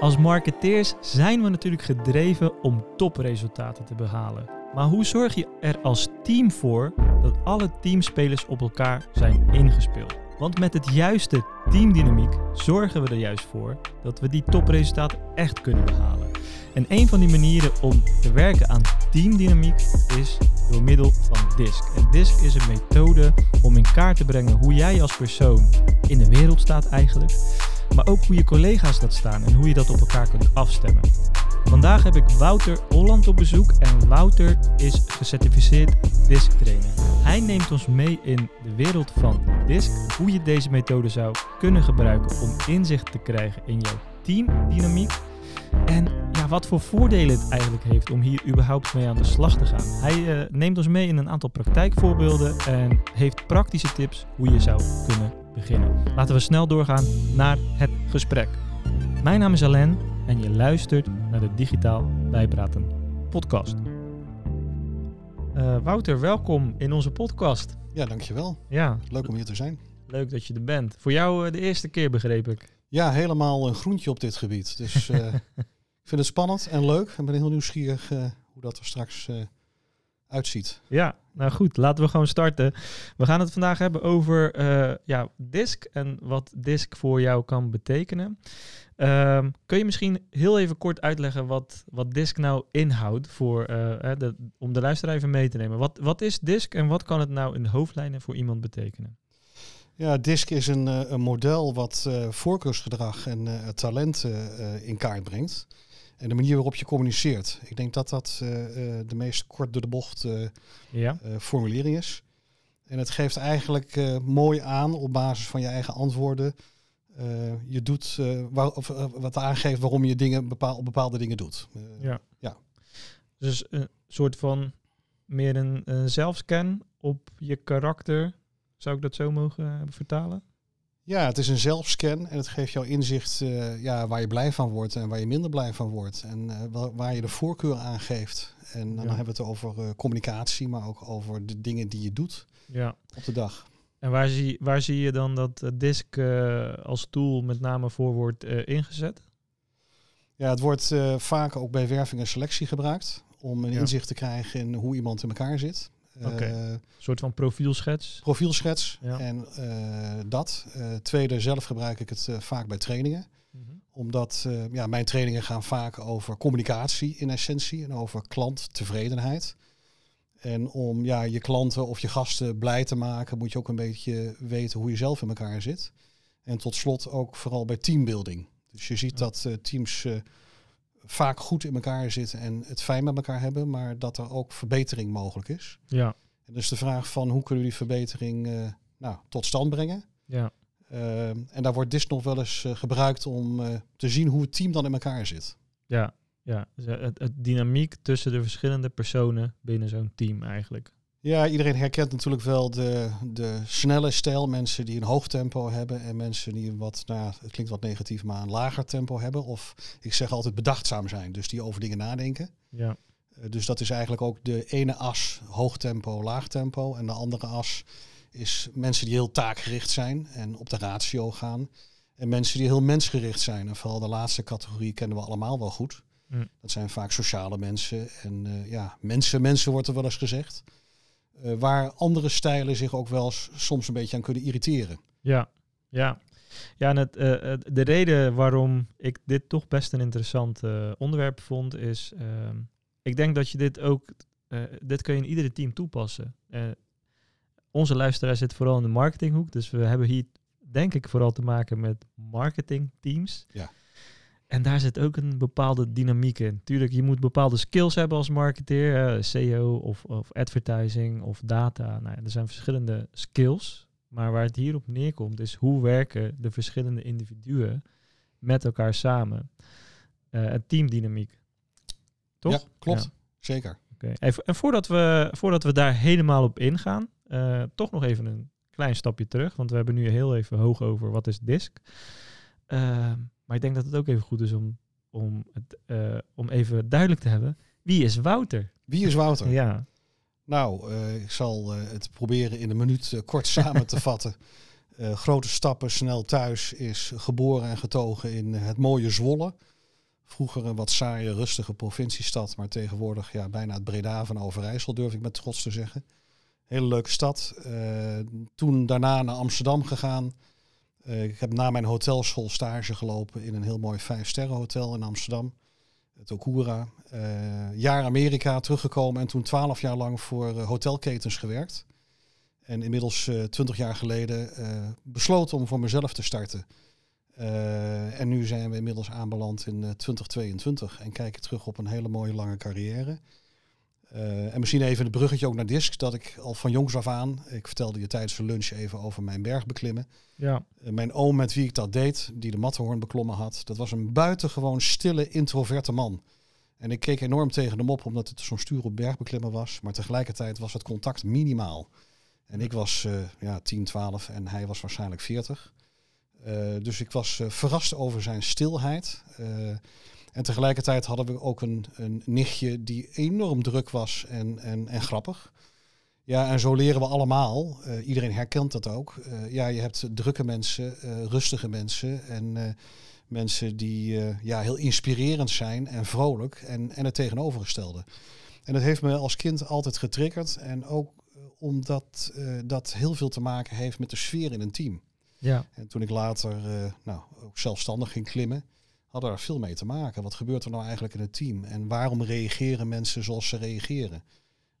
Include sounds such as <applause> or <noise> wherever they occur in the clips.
Als marketeers zijn we natuurlijk gedreven om topresultaten te behalen. Maar hoe zorg je er als team voor dat alle teamspelers op elkaar zijn ingespeeld? Want met het juiste teamdynamiek zorgen we er juist voor dat we die topresultaten echt kunnen behalen. En een van die manieren om te werken aan teamdynamiek is door middel van DISC. En DISC is een methode om in kaart te brengen hoe jij als persoon in de wereld staat eigenlijk maar ook hoe je collega's dat staan en hoe je dat op elkaar kunt afstemmen. Vandaag heb ik Wouter Holland op bezoek en Wouter is gecertificeerd DISC trainer. Hij neemt ons mee in de wereld van DISC, hoe je deze methode zou kunnen gebruiken om inzicht te krijgen in jouw teamdynamiek en ja, wat voor voordelen het eigenlijk heeft om hier überhaupt mee aan de slag te gaan. Hij uh, neemt ons mee in een aantal praktijkvoorbeelden en heeft praktische tips hoe je zou kunnen beginnen. Laten we snel doorgaan naar het gesprek. Mijn naam is Alain en je luistert naar de Digitaal Bijpraten podcast. Uh, Wouter, welkom in onze podcast. Ja, dankjewel. Ja. Leuk om hier te zijn. Leuk dat je er bent. Voor jou uh, de eerste keer begreep ik. Ja, helemaal een groentje op dit gebied. Dus uh, <laughs> ik vind het spannend en leuk. En ben heel nieuwsgierig hoe dat er straks uitziet. Ja, nou goed, laten we gewoon starten. We gaan het vandaag hebben over ja, DISC en wat DISC voor jou kan betekenen. Um, kun je misschien heel even kort uitleggen wat, wat DISC nou inhoudt voor, de, om de luisteraar even mee te nemen? Wat, wat is DISC en wat kan het nou in de hoofdlijnen voor iemand betekenen? Ja, DISC is een, een model wat uh, voorkeursgedrag en talent in kaart brengt. En de manier waarop je communiceert. Ik denk dat dat de meest kort door de bocht ja. formulering is. En het geeft eigenlijk mooi aan op basis van je eigen antwoorden. je doet waar, of, wat aangeeft waarom je dingen bepaal, bepaalde dingen doet. ja. ja. Dus een soort van meer een, een zelfscan op je karakter. Zou ik dat zo mogen vertalen? Ja, het is een zelfscan en het geeft jou inzicht uh, ja, waar je blij van wordt en waar je minder blij van wordt. En uh, waar je de voorkeur aan geeft. En dan hebben we het over uh, communicatie, maar ook over de dingen die je doet ja. op de dag. En waar zie, waar zie je dan dat DISC als tool met name voor wordt ingezet? Ja, het wordt vaak ook bij werving en selectie gebruikt om een inzicht te krijgen in hoe iemand in elkaar zit. Okay. Eh, een soort van profielschets. Profielschets en uh, dat. Uh, tweede, zelf gebruik ik het vaak bij trainingen. Mm -hmm. Omdat ja, mijn trainingen gaan vaak over communicatie in essentie en over klanttevredenheid. En om ja, je klanten of je gasten blij te maken, moet je ook een beetje weten hoe je zelf in elkaar zit. En tot slot ook vooral bij teambuilding. Dus je ziet dat teams vaak goed in elkaar zitten en het fijn met elkaar hebben, maar dat er ook verbetering mogelijk is. Ja. En dus de vraag van hoe kunnen we die verbetering uh, nou, tot stand brengen? Ja. Uh, en daar wordt DIS nog wel eens uh, gebruikt om te zien hoe het team dan in elkaar zit. Ja, ja. Dus het, het dynamiek tussen de verschillende personen binnen zo'n team eigenlijk. Ja, iedereen herkent natuurlijk wel de, de snelle stijl. Mensen die een hoog tempo hebben en mensen die een wat, nou, het klinkt wat negatief, maar een lager tempo hebben. Of ik zeg altijd bedachtzaam zijn, dus die over dingen nadenken. Ja. Uh, dus dat is eigenlijk ook de ene as hoog tempo, laag tempo. En de andere as is mensen die heel taakgericht zijn en op de ratio gaan. En mensen die heel mensgericht zijn. En vooral de laatste categorie kennen we allemaal wel goed. Mm. Dat zijn vaak sociale mensen. En uh, ja, mensen, mensen wordt er wel eens gezegd. Uh, waar andere stijlen zich ook wel soms een beetje aan kunnen irriteren. Ja, ja. Ja, en het, uh, de reden waarom ik dit toch best een interessant uh, onderwerp vond, is, ehm, ik denk dat je dit ook, dit kun je in iedere team toepassen. onze luisteraar zit vooral in de marketinghoek, dus we hebben hier denk ik vooral te maken met marketingteams. Ja. En daar zit ook een bepaalde dynamiek in. Tuurlijk, je moet bepaalde skills hebben als marketeer, uh, SEO of, of advertising of data. Nou, er zijn verschillende skills. Maar waar het hier op neerkomt, is hoe werken de verschillende individuen met elkaar samen. Uh, een teamdynamiek. Toch? Ja, klopt. Ja. Zeker. Okay. En, en voordat, we, voordat we daar helemaal op ingaan, uh, toch nog even een klein stapje terug. Want we hebben nu heel even hoog over wat is DISC. Uh, maar ik denk dat het ook even goed is om, om, het, uh, om even duidelijk te hebben. Wie is Wouter? Wie is Wouter? Ja. Nou, uh, ik zal uh, het proberen in een minuut kort samen te <laughs> vatten. grote stappen, snel thuis, is geboren en getogen in het mooie Zwolle. Vroeger een wat saaie, rustige provinciestad, maar tegenwoordig ja, bijna het Breda van Overijssel, durf ik met trots te zeggen. Hele leuke stad. Uh, toen daarna naar Amsterdam gegaan. Uh, ik heb na mijn hotelschool stage gelopen in een heel mooi vijf-sterren hotel in Amsterdam. Het Okura. Uh, jaar Amerika teruggekomen en toen twaalf jaar lang voor hotelketens gewerkt. En inmiddels twintig jaar geleden besloten om voor mezelf te starten. en nu zijn we inmiddels aanbeland in 2022 en kijken terug op een hele mooie lange carrière. Uh, en misschien even het bruggetje ook naar Disc, dat ik al van jongs af aan, ik vertelde je tijdens de lunch even over mijn bergbeklimmen. Ja. Uh, mijn oom met wie ik dat deed, die de Matterhorn beklommen had, dat was een buitengewoon stille, introverte man. En ik keek enorm tegen hem op, omdat het zo'n stuur op bergbeklimmen was. Maar tegelijkertijd was het contact minimaal. En ik was uh, ja, 10, 12 en hij was waarschijnlijk 40. dus ik was verrast over zijn stilheid. En tegelijkertijd hadden we ook een, een nichtje die enorm druk was en, en, en grappig. Ja, en zo leren we allemaal. Uh, iedereen herkent dat ook. Uh, ja, je hebt drukke mensen, uh, rustige mensen en mensen die ja, heel inspirerend zijn en vrolijk en, en het tegenovergestelde. En dat heeft me als kind altijd getriggerd. En ook omdat dat heel veel te maken heeft met de sfeer in een team. Ja. En toen ik later nou, ook zelfstandig ging klimmen, hadden er veel mee te maken. Wat gebeurt er nou eigenlijk in het team? En waarom reageren mensen zoals ze reageren?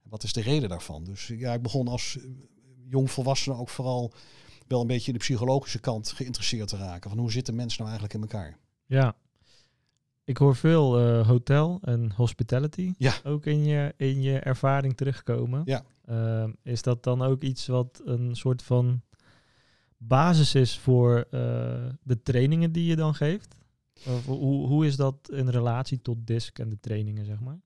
Wat is de reden daarvan? Dus ja, ik begon als eh, jong volwassene ook vooral wel een beetje de psychologische kant geïnteresseerd te raken. Van hoe zitten mensen nou eigenlijk in elkaar? Ja, ik hoor veel uh, hotel en hospitality ja. ook in je, in je ervaring terugkomen. Ja. Uh, is dat dan ook iets wat een soort van basis is voor uh, de trainingen die je dan geeft? Hoe, hoe is dat in relatie tot DISC en de trainingen, zeg maar?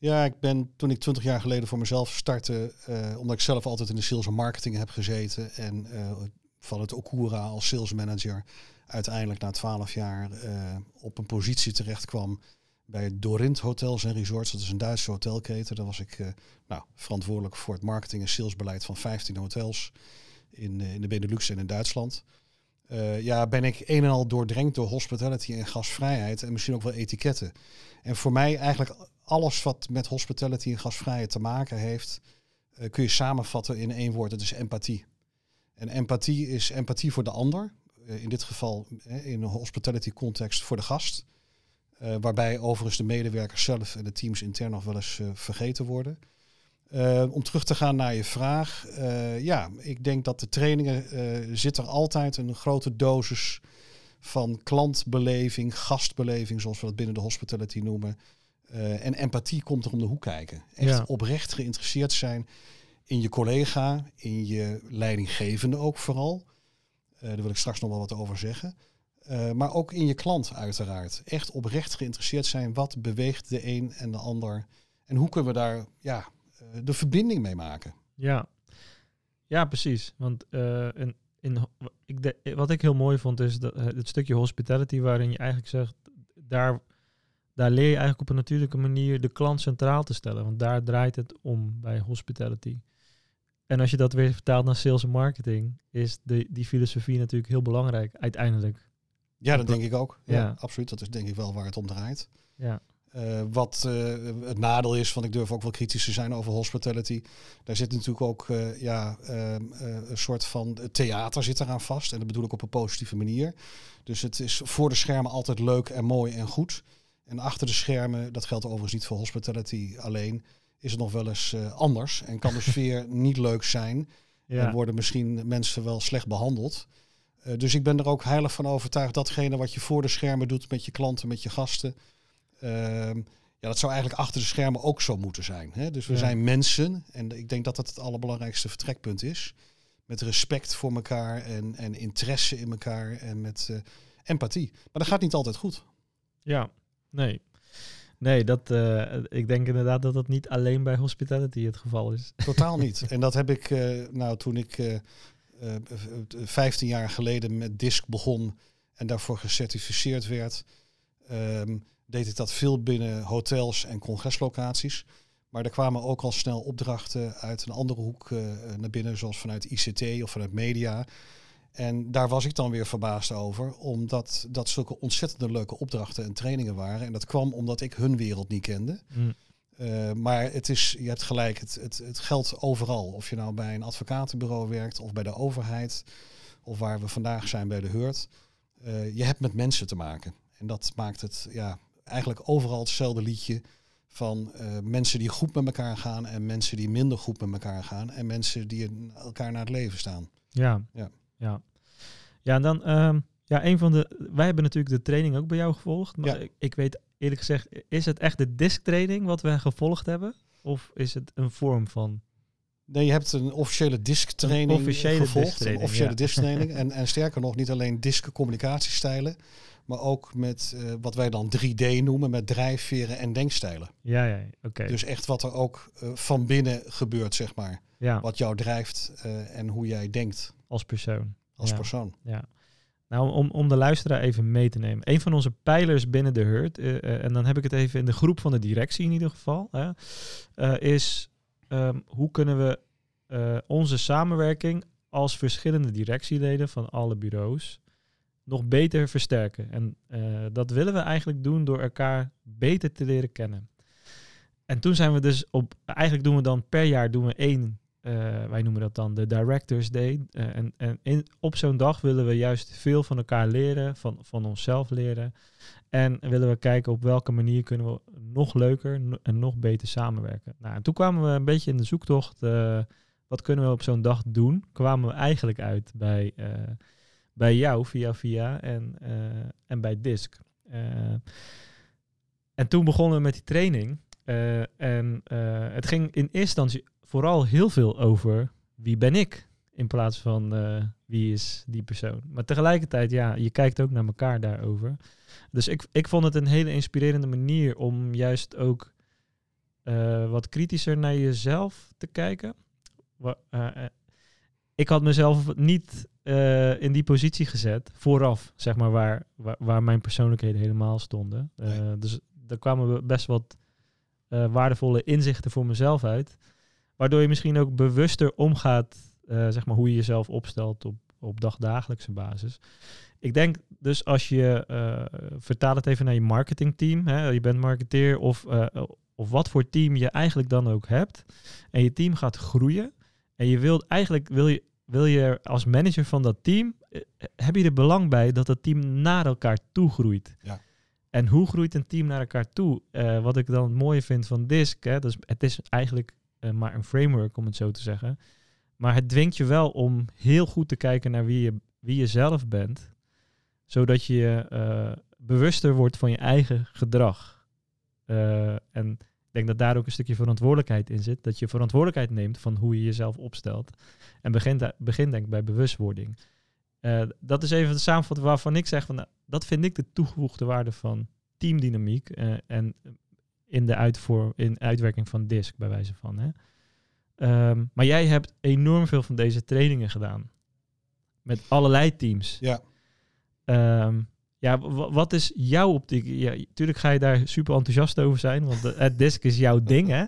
Ja, ik ben toen ik twintig jaar geleden voor mezelf startte, uh, omdat ik zelf altijd in de sales en marketing heb gezeten en uh, van het Okura als sales manager uiteindelijk na twaalf jaar uh, op een positie terecht kwam bij Dorint Hotels en Resorts. Dat is een Duitse hotelketen. Daar was ik nou, verantwoordelijk voor het marketing en salesbeleid van 15 hotels in, in de Benelux en in Duitsland. Uh, ja, ben ik een en al doordrenkt door hospitality en gasvrijheid en misschien ook wel etiketten. En voor mij eigenlijk alles wat met hospitality en gasvrijheid te maken heeft, uh, kun je samenvatten in één woord. Dat is empathie. En empathie is empathie voor de ander. Uh, in dit geval in een hospitality context voor de gast. waarbij overigens de medewerkers zelf en de teams intern nog wel eens vergeten worden. Uh, om terug te gaan naar je vraag. Uh, ja, ik denk dat de trainingen uh, zit er altijd een grote dosis van klantbeleving, gastbeleving, zoals we dat binnen de hospitality noemen. en empathie komt er om de hoek kijken. Echt Ja. oprecht geïnteresseerd zijn in je collega, in je leidinggevende ook vooral. daar wil ik straks nog wel wat over zeggen. maar ook in je klant uiteraard. Echt oprecht geïnteresseerd zijn. Wat beweegt de een en de ander? En hoe kunnen we daar ja, de verbinding mee maken. Ja, ja precies. Want uh, in, in, ik de, wat ik heel mooi vond is dat, uh, het stukje hospitality waarin je eigenlijk zegt, daar, daar leer je eigenlijk op een natuurlijke manier de klant centraal te stellen. Want daar draait het om bij hospitality. En als je dat weer vertaalt naar sales en marketing, is de, die filosofie natuurlijk heel belangrijk uiteindelijk. Ja, dat denk ik ook. Ja, Ja. absoluut. Dat is denk ik wel waar het om draait. Ja, Uh, wat uh, het nadeel is, want ik durf ook wel kritisch te zijn over hospitality. Daar zit natuurlijk ook uh, ja, een soort van theater zit eraan vast. En dat bedoel ik op een positieve manier. Dus het is voor de schermen altijd leuk en mooi en goed. En achter de schermen, dat geldt overigens niet voor hospitality alleen, is het nog wel eens anders. En kan de <laughs> sfeer niet leuk zijn. ja. En worden misschien mensen wel slecht behandeld. dus ik ben er ook heilig van overtuigd datgene wat je voor de schermen doet met je klanten, met je gasten. Uh, ja, dat zou eigenlijk achter de schermen ook zo moeten zijn. Hè? Dus we Ja. zijn mensen en ik denk dat dat het allerbelangrijkste vertrekpunt is. Met respect voor elkaar en, en interesse in elkaar en met uh, empathie. Maar dat gaat niet altijd goed. ja. nee. Nee, dat, uh, ik denk inderdaad dat dat niet alleen bij hospitality het geval is. <laughs> Totaal niet. en dat heb ik, uh, nou toen ik uh, 15 jaar geleden met DISC begon en daarvoor gecertificeerd werd, um, deed ik dat veel binnen hotels en congreslocaties. Maar er kwamen ook al snel opdrachten uit een andere hoek uh, naar binnen, zoals vanuit ICT of vanuit media. En daar was ik dan weer verbaasd over, omdat dat zulke ontzettende leuke opdrachten en trainingen waren. En dat kwam omdat ik hun wereld niet kende. Mm. Uh, maar het is, je hebt gelijk, het, het, het geldt overal. Of je nou bij een advocatenbureau werkt of bij de overheid, of waar we vandaag zijn bij de Heurt. Uh, je hebt met mensen te maken. En dat maakt het ja, eigenlijk overal hetzelfde liedje van uh, mensen die goed met elkaar gaan en mensen die minder goed met elkaar gaan en mensen die elkaar naar het leven staan. Ja, ja, ja. Ja, en dan, um, ja, een van de, wij hebben natuurlijk de training ook bij jou gevolgd, maar ja. ik, ik, weet eerlijk gezegd, is het echt de disc training wat we gevolgd hebben, of is het een vorm van? Nee, je hebt een officiële disc training officiële gevolgd, een officiële ja. disc training <laughs> en, en sterker nog, niet alleen disc communicatiestijlen, maar ook met uh, wat wij dan 3D noemen, met drijfveren en denkstijlen. Ja, ja, oké. Dus echt wat er ook uh, van binnen gebeurt, zeg maar. Ja. Wat jou drijft uh, en hoe jij denkt. Als persoon. Als ja. persoon. Ja. Nou, om, om de luisteraar even mee te nemen. Een van onze pijlers binnen de Hurt, en dan heb ik het even in de groep van de directie in ieder geval, is um, hoe kunnen we onze samenwerking als verschillende directieleden van alle bureaus nog beter versterken. En uh, dat willen we eigenlijk doen door elkaar beter te leren kennen. En toen zijn we dus op, eigenlijk doen we dan per jaar doen we één, uh, wij noemen dat dan de Directors Day. Uh, en en in, op zo'n dag willen we juist veel van elkaar leren, van, van onszelf leren. En willen we kijken op welke manier kunnen we nog leuker en nog beter samenwerken. Nou, en toen kwamen we een beetje in de zoektocht, wat kunnen we op zo'n dag doen? Kwamen we eigenlijk uit bij bij jou via via en, uh, en bij DISC. Uh, en toen begonnen we met die training. Uh, en het ging in eerste instantie vooral heel veel over wie ben ik in plaats van wie is die persoon. Maar tegelijkertijd, ja, je kijkt ook naar elkaar daarover. Dus ik, ik vond het een hele inspirerende manier om juist ook wat kritischer naar jezelf te kijken. ik had mezelf niet uh, in die positie gezet, vooraf, zeg maar, waar, waar, waar mijn persoonlijkheden helemaal stonden. Uh, nee. Dus daar kwamen best wat uh, waardevolle inzichten voor mezelf uit. Waardoor je misschien ook bewuster omgaat, zeg maar, hoe je jezelf opstelt op, op dagdagelijkse basis. Ik denk dus als je, vertaal het even naar je marketingteam, hè, je bent marketeer of, of wat voor team je eigenlijk dan ook hebt. En je team gaat groeien. En je wilt eigenlijk, wil je wil je als manager van dat team, eh, heb je er belang bij dat het team naar elkaar toe groeit. Ja. En hoe groeit een team naar elkaar toe? Uh, wat ik dan het mooie vind van DISC, hè, dus het is eigenlijk uh, maar een framework om het zo te zeggen. Maar het dwingt je wel om heel goed te kijken naar wie je, wie je zelf bent. Zodat je uh, bewuster wordt van je eigen gedrag. en denk dat daar ook een stukje verantwoordelijkheid in zit. Dat je verantwoordelijkheid neemt van hoe je jezelf opstelt. En begint, begin denk ik bij bewustwording. Uh, dat is even de samenvatting waarvan ik zeg van nou, dat vind ik de toegevoegde waarde van teamdynamiek uh, en in de uitvoer, in uitwerking van DISC bij wijze van. Hè. Um, maar jij hebt enorm veel van deze trainingen gedaan. Met allerlei teams. Ja. Um, ja, wat is jouw optiek? Ja, tuurlijk ga je daar super enthousiast over zijn, want het disc is jouw ding, hè?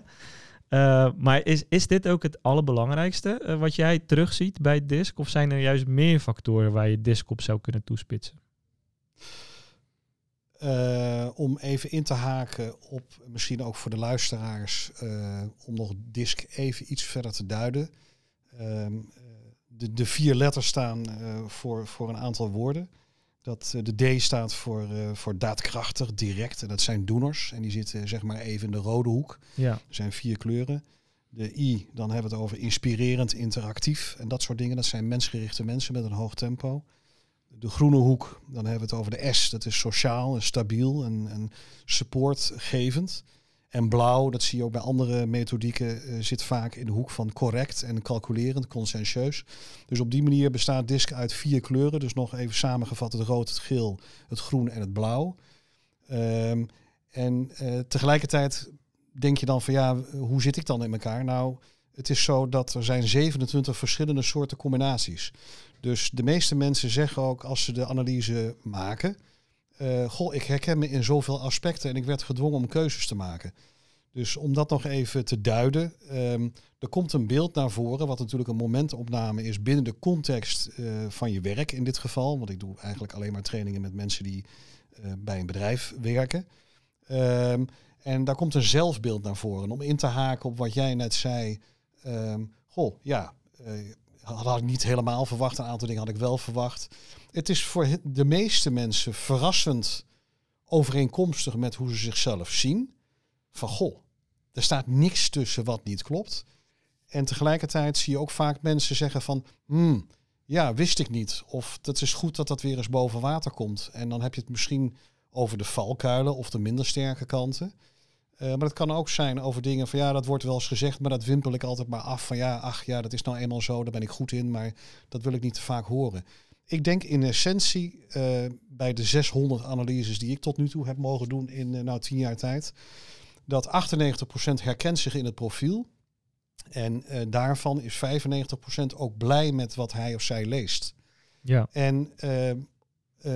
Uh, maar is, is dit ook het allerbelangrijkste uh, wat jij terugziet bij DISC? Of zijn er juist meer factoren waar je DISC op zou kunnen toespitsen? Uh, om even in te haken op, misschien ook voor de luisteraars, om nog DISC even iets verder te duiden. Ehm, de, de vier letters staan voor, voor een aantal woorden. Dat, uh, de D staat voor, uh, voor daadkrachtig, direct. En dat zijn doeners. En die zitten zeg maar even in de rode hoek. Ja. Er zijn vier kleuren. De I, dan hebben we het over inspirerend, interactief. En dat soort dingen. Dat zijn mensgerichte mensen met een hoog tempo. De groene hoek, dan hebben we het over de S. Dat is sociaal en stabiel en, en supportgevend. En blauw, dat zie je ook bij andere methodieken, uh, zit vaak in de hoek van correct en calculerend, conscientieus. Dus op die manier bestaat DISC uit vier kleuren. Dus nog even samengevat het rood, het geel, het groen en het blauw. Um, en uh, tegelijkertijd denk je dan van ja, hoe zit ik dan in elkaar? Nou, het is zo dat er zijn 27 verschillende soorten combinaties. Dus de meeste mensen zeggen ook als ze de analyse maken, uh, goh, ik herken me in zoveel aspecten en ik werd gedwongen om keuzes te maken. Dus om dat nog even te duiden, ehm, er komt een beeld naar voren, wat natuurlijk een momentopname is binnen de context eh, van je werk in dit geval. Want ik doe eigenlijk alleen maar trainingen met mensen die eh, bij een bedrijf werken. Ehm, en daar komt een zelfbeeld naar voren. Om in te haken op wat jij net zei. Um, goh, ja, uh, had ik niet helemaal verwacht. Een aantal dingen had ik wel verwacht. Het is voor de meeste mensen verrassend overeenkomstig met hoe ze zichzelf zien. Van goh, er staat niks tussen wat niet klopt. En tegelijkertijd zie je ook vaak mensen zeggen van, hmm, ja, wist ik niet. Of het is goed dat dat weer eens boven water komt. En dan heb je het misschien over de valkuilen of de minder sterke kanten. Uh, maar het kan ook zijn over dingen van ja, dat wordt wel eens gezegd, maar dat wimpel ik altijd maar af van ja, ach ja, dat is nou eenmaal zo, daar ben ik goed in, maar dat wil ik niet te vaak horen. Ik denk in essentie uh, bij de 600 analyses die ik tot nu toe heb mogen doen in uh, nou tien jaar tijd, dat 98% herkent zich in het profiel. En daarvan is 95% ook blij met wat hij of zij leest. Ja. En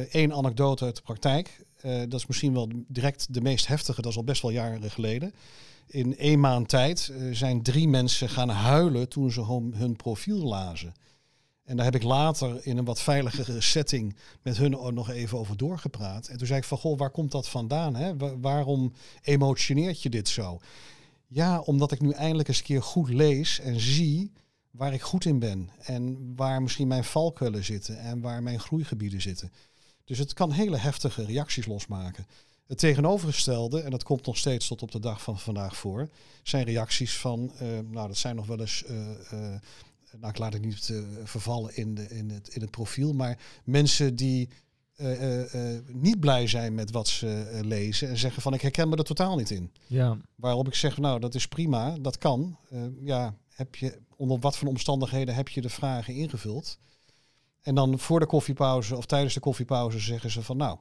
één anekdote uit de praktijk. Dat is misschien wel direct de meest heftige, dat is al best wel jaren geleden. In één maand tijd zijn drie mensen gaan huilen toen ze hun, hun profiel lazen. En daar heb ik later in een wat veiligere setting met hun nog even over doorgepraat. En toen zei ik van, goh, waar komt dat vandaan? Hè? waarom emotioneert je dit zo? Ja, omdat ik nu eindelijk eens een keer goed lees en zie waar ik goed in ben. En waar misschien mijn valkuilen zitten en waar mijn groeigebieden zitten. Dus het kan hele heftige reacties losmaken. Het tegenovergestelde, en dat komt nog steeds tot op de dag van vandaag voor, zijn reacties van, uh, nou dat zijn nog wel eens uh, uh, nou ik laat het niet vervallen in, de, in, het, in het profiel, maar mensen die niet blij zijn met wat ze lezen en zeggen van ik herken me er totaal niet in. Ja. Waarop ik zeg, nou dat is prima, dat kan. ja, heb je, onder wat voor omstandigheden heb je de vragen ingevuld? En dan voor de koffiepauze of tijdens de koffiepauze zeggen ze van nou,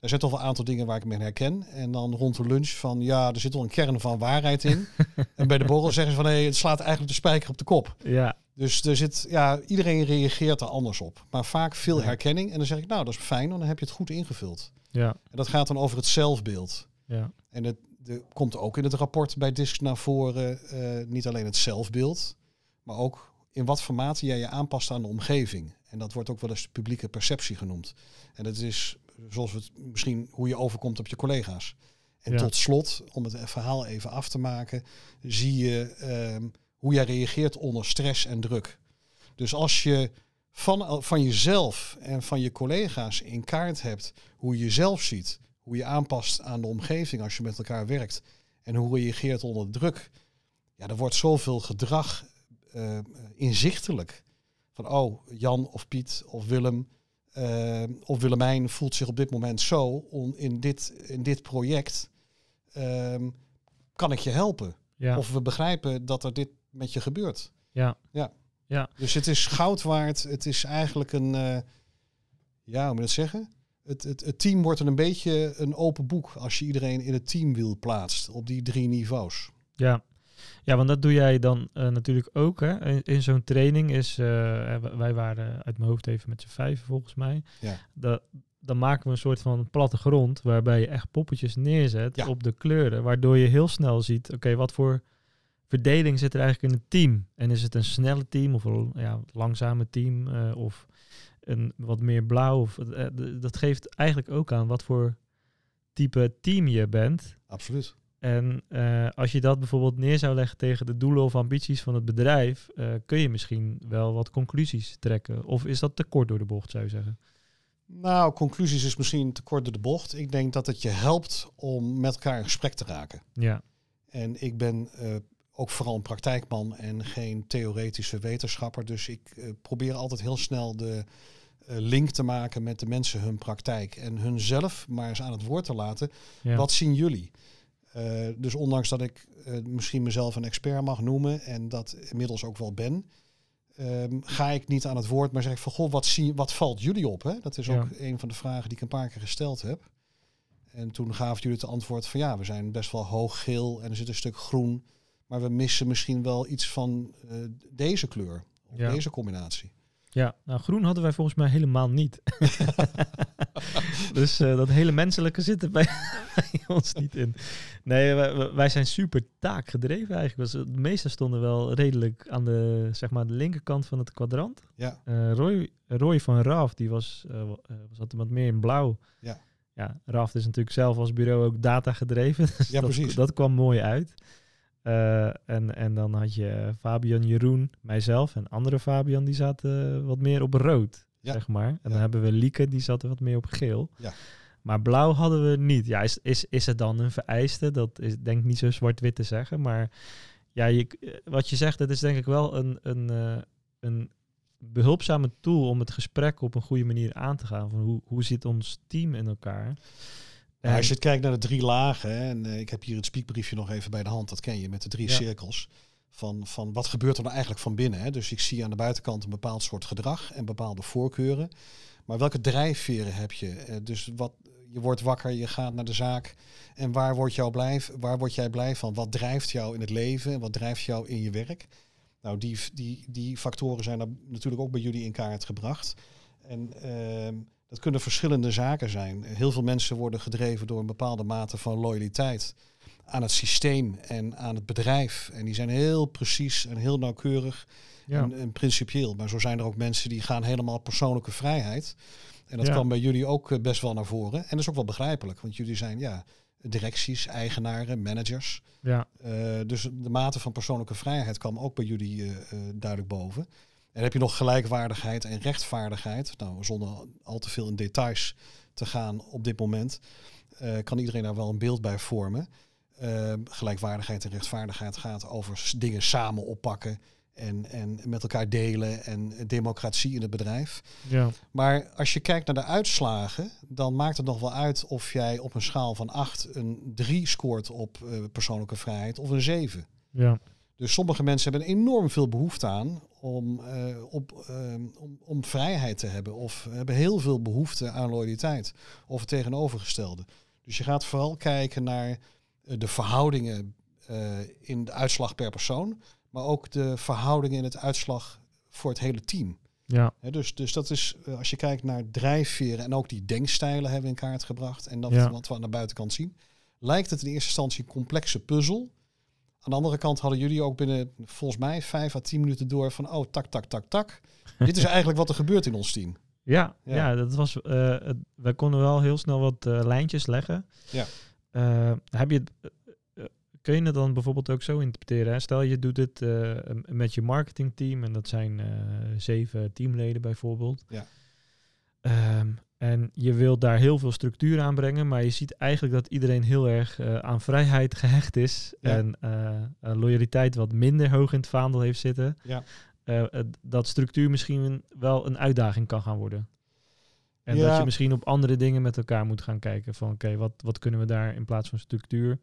er zijn toch wel een aantal dingen waar ik me herken. En dan rond de lunch van ja, er zit wel een kern van waarheid in. <laughs> en bij de borrel zeggen ze van hé, hey, het slaat eigenlijk de spijker op de kop. Ja. Dus er zit, ja, iedereen reageert er anders op. Maar vaak veel herkenning. En dan zeg ik, nou, dat is fijn, dan heb je het goed ingevuld. Ja. En dat gaat dan over het zelfbeeld. Ja. En het de, komt ook in het rapport bij DISC naar voren, uh, niet alleen het zelfbeeld, maar ook in wat formaat jij je aanpast aan de omgeving. En dat wordt ook wel eens publieke perceptie genoemd. En dat is, zoals we het misschien, hoe je overkomt op je collega's. En ja. tot slot, om het verhaal even af te maken, zie je... Uh, hoe jij reageert onder stress en druk. Dus als je van, van jezelf en van je collega's in kaart hebt hoe je jezelf ziet, hoe je aanpast aan de omgeving als je met elkaar werkt en hoe reageert onder druk, ja, er wordt zoveel gedrag uh, inzichtelijk. Van oh, Jan of Piet of Willem uh, of Willemijn voelt zich op dit moment zo on, in, dit, in dit project. Uh, kan ik je helpen? Ja. Of we begrijpen dat er dit met je gebeurt. Ja. Ja. ja. Dus het is goud waard. Het is eigenlijk een, uh, ja, hoe moet je dat zeggen? Het, het, het team wordt een beetje een open boek als je iedereen in het teamwiel plaatst op die drie niveaus. Ja, ja, want dat doe jij dan uh, natuurlijk ook. Hè? In, in zo'n training is, uh, wij waren uit mijn hoofd even met z'n vijf volgens mij. Ja. Dat, dan maken we een soort van plattegrond waarbij je echt poppetjes neerzet Ja. op de kleuren. Waardoor je heel snel ziet, oké, wat voor verdeling zit er eigenlijk in het team? En is het een snelle team of een ja, langzame team uh, of een wat meer blauw? Of, dat geeft eigenlijk ook aan wat voor type team je bent. Absoluut. En uh, als je dat bijvoorbeeld neer zou leggen tegen de doelen of ambities van het bedrijf, uh, kun je misschien wel wat conclusies trekken. Of is dat te kort door de bocht, zou je zeggen? Nou, conclusies is misschien te kort door de bocht. Ik denk dat het je helpt om met elkaar in gesprek te raken. Ja. En ik ben uh, ook vooral een praktijkman en geen theoretische wetenschapper. Dus ik probeer altijd heel snel de link te maken met de mensen hun praktijk. En hunzelf maar eens aan het woord te laten. Ja. Wat zien jullie? Uh, dus ondanks dat ik uh, misschien mezelf een expert mag noemen en dat inmiddels ook wel ben, um, ga ik niet aan het woord, maar zeg ik van goh, wat, zie, wat valt jullie op? Hè? Dat is ook een van de vragen die ik een paar keer gesteld heb. En toen gaven jullie het antwoord van ja, we zijn best wel hoog geel en er zit een stuk groen, maar we missen misschien wel iets van uh, deze kleur, of ja. deze combinatie. Ja, nou groen hadden wij volgens mij helemaal niet. <laughs> Dus uh, dat hele menselijke zit er bij, <laughs> ons niet in. Nee, wij, wij, zijn super taakgedreven eigenlijk. Was, de meeste stonden wel redelijk aan de, zeg maar, de linkerkant van het kwadrant. Ja. Uh, Roy, Roy van Raaf, die was, uh, zat wat meer in blauw. Ja. Ja, Raaf is natuurlijk zelf als bureau ook data gedreven. <laughs> Dus ja, dat, precies. Dat kwam mooi uit. Uh, en, en dan had je Fabian, Jeroen, mijzelf en andere Fabian, die zaten wat meer op rood, ja. zeg maar. En ja. dan hebben we Lieke, die zat wat meer op geel. Ja. Maar blauw hadden we niet. Ja, is, is, is het dan een vereiste? Dat is denk ik niet zo zwart-wit te zeggen. Maar ja, je, wat je zegt, dat is denk ik wel een, een, uh, een behulpzame tool om het gesprek op een goede manier aan te gaan. Van hoe, hoe zit ons team in elkaar? Als je het kijkt naar de drie lagen, hè, en uh, ik heb hier het spiekbriefje nog even bij de hand, dat ken je, met de drie Ja. cirkels. Van, van wat gebeurt er nou eigenlijk van binnen? Hè? Dus ik zie aan de buitenkant een bepaald soort gedrag en bepaalde voorkeuren. Maar welke drijfveren heb je? Uh, dus wat, je wordt wakker, je gaat naar de zaak. En waar word, jou blij, waar word jij blij van? Wat drijft jou in het leven en wat drijft jou in je werk? Nou, die, die, die factoren zijn er natuurlijk ook bij jullie in kaart gebracht. En uh, dat kunnen verschillende zaken zijn. Heel veel mensen worden gedreven door een bepaalde mate van loyaliteit aan het systeem en aan het bedrijf. En die zijn heel precies en heel nauwkeurig Ja. en, en principieel. Maar zo zijn er ook mensen die gaan helemaal persoonlijke vrijheid. En dat Ja. kwam bij jullie ook eh, best wel naar voren. En dat is ook wel begrijpelijk, want jullie zijn ja, directies, eigenaren, managers. Ja, Uh, dus de mate van persoonlijke vrijheid kwam ook bij jullie uh, uh, duidelijk boven. En heb je nog gelijkwaardigheid en rechtvaardigheid. Nou, zonder al te veel in details te gaan op dit moment, uh, kan iedereen daar wel een beeld bij vormen. Uh, gelijkwaardigheid en rechtvaardigheid gaat over dingen samen oppakken en, en met elkaar delen en democratie in het bedrijf. ja, Maar als je kijkt naar de uitslagen, dan maakt het nog wel uit of jij op een schaal van 8 een 3 scoort op uh, persoonlijke vrijheid of een 7. ja, Dus sommige mensen hebben enorm veel behoefte aan om, uh, op, uh, om, vrijheid te hebben. Of hebben heel veel behoefte aan loyaliteit. Of het tegenovergestelde. Dus je gaat vooral kijken naar uh, de verhoudingen uh, in de uitslag per persoon. Maar ook de verhoudingen in het uitslag voor het hele team. ja, He, dus, dus dat is, uh, als je kijkt naar drijfveren en ook die denkstijlen hebben in kaart gebracht. En dat Ja. wat we aan de buitenkant zien. Lijkt het in eerste instantie een complexe puzzel. Aan de andere kant hadden jullie ook binnen volgens mij vijf à tien minuten door van oh tak tak tak tak. <laughs> Dit is eigenlijk wat er gebeurt in ons team. ja, Ja. ja. dat was. het- wij konden wel heel snel wat eh, lijntjes leggen. Ja. Eh, heb je, kun je het dan bijvoorbeeld ook zo interpreteren? Hè? Stel je doet het eh, met je marketingteam en dat zijn zeven teamleden bijvoorbeeld. Ja. Ehm, en je wilt daar heel veel structuur aan brengen, maar je ziet eigenlijk dat iedereen heel erg eh, aan vrijheid gehecht is Ja. en eh, loyaliteit wat minder hoog in het vaandel heeft zitten. Ja. Eh, dat structuur misschien wel een uitdaging kan gaan worden. En Ja. dat je misschien op andere dingen met elkaar moet gaan kijken. Van oké, wat, wat kunnen we daar in plaats van structuur?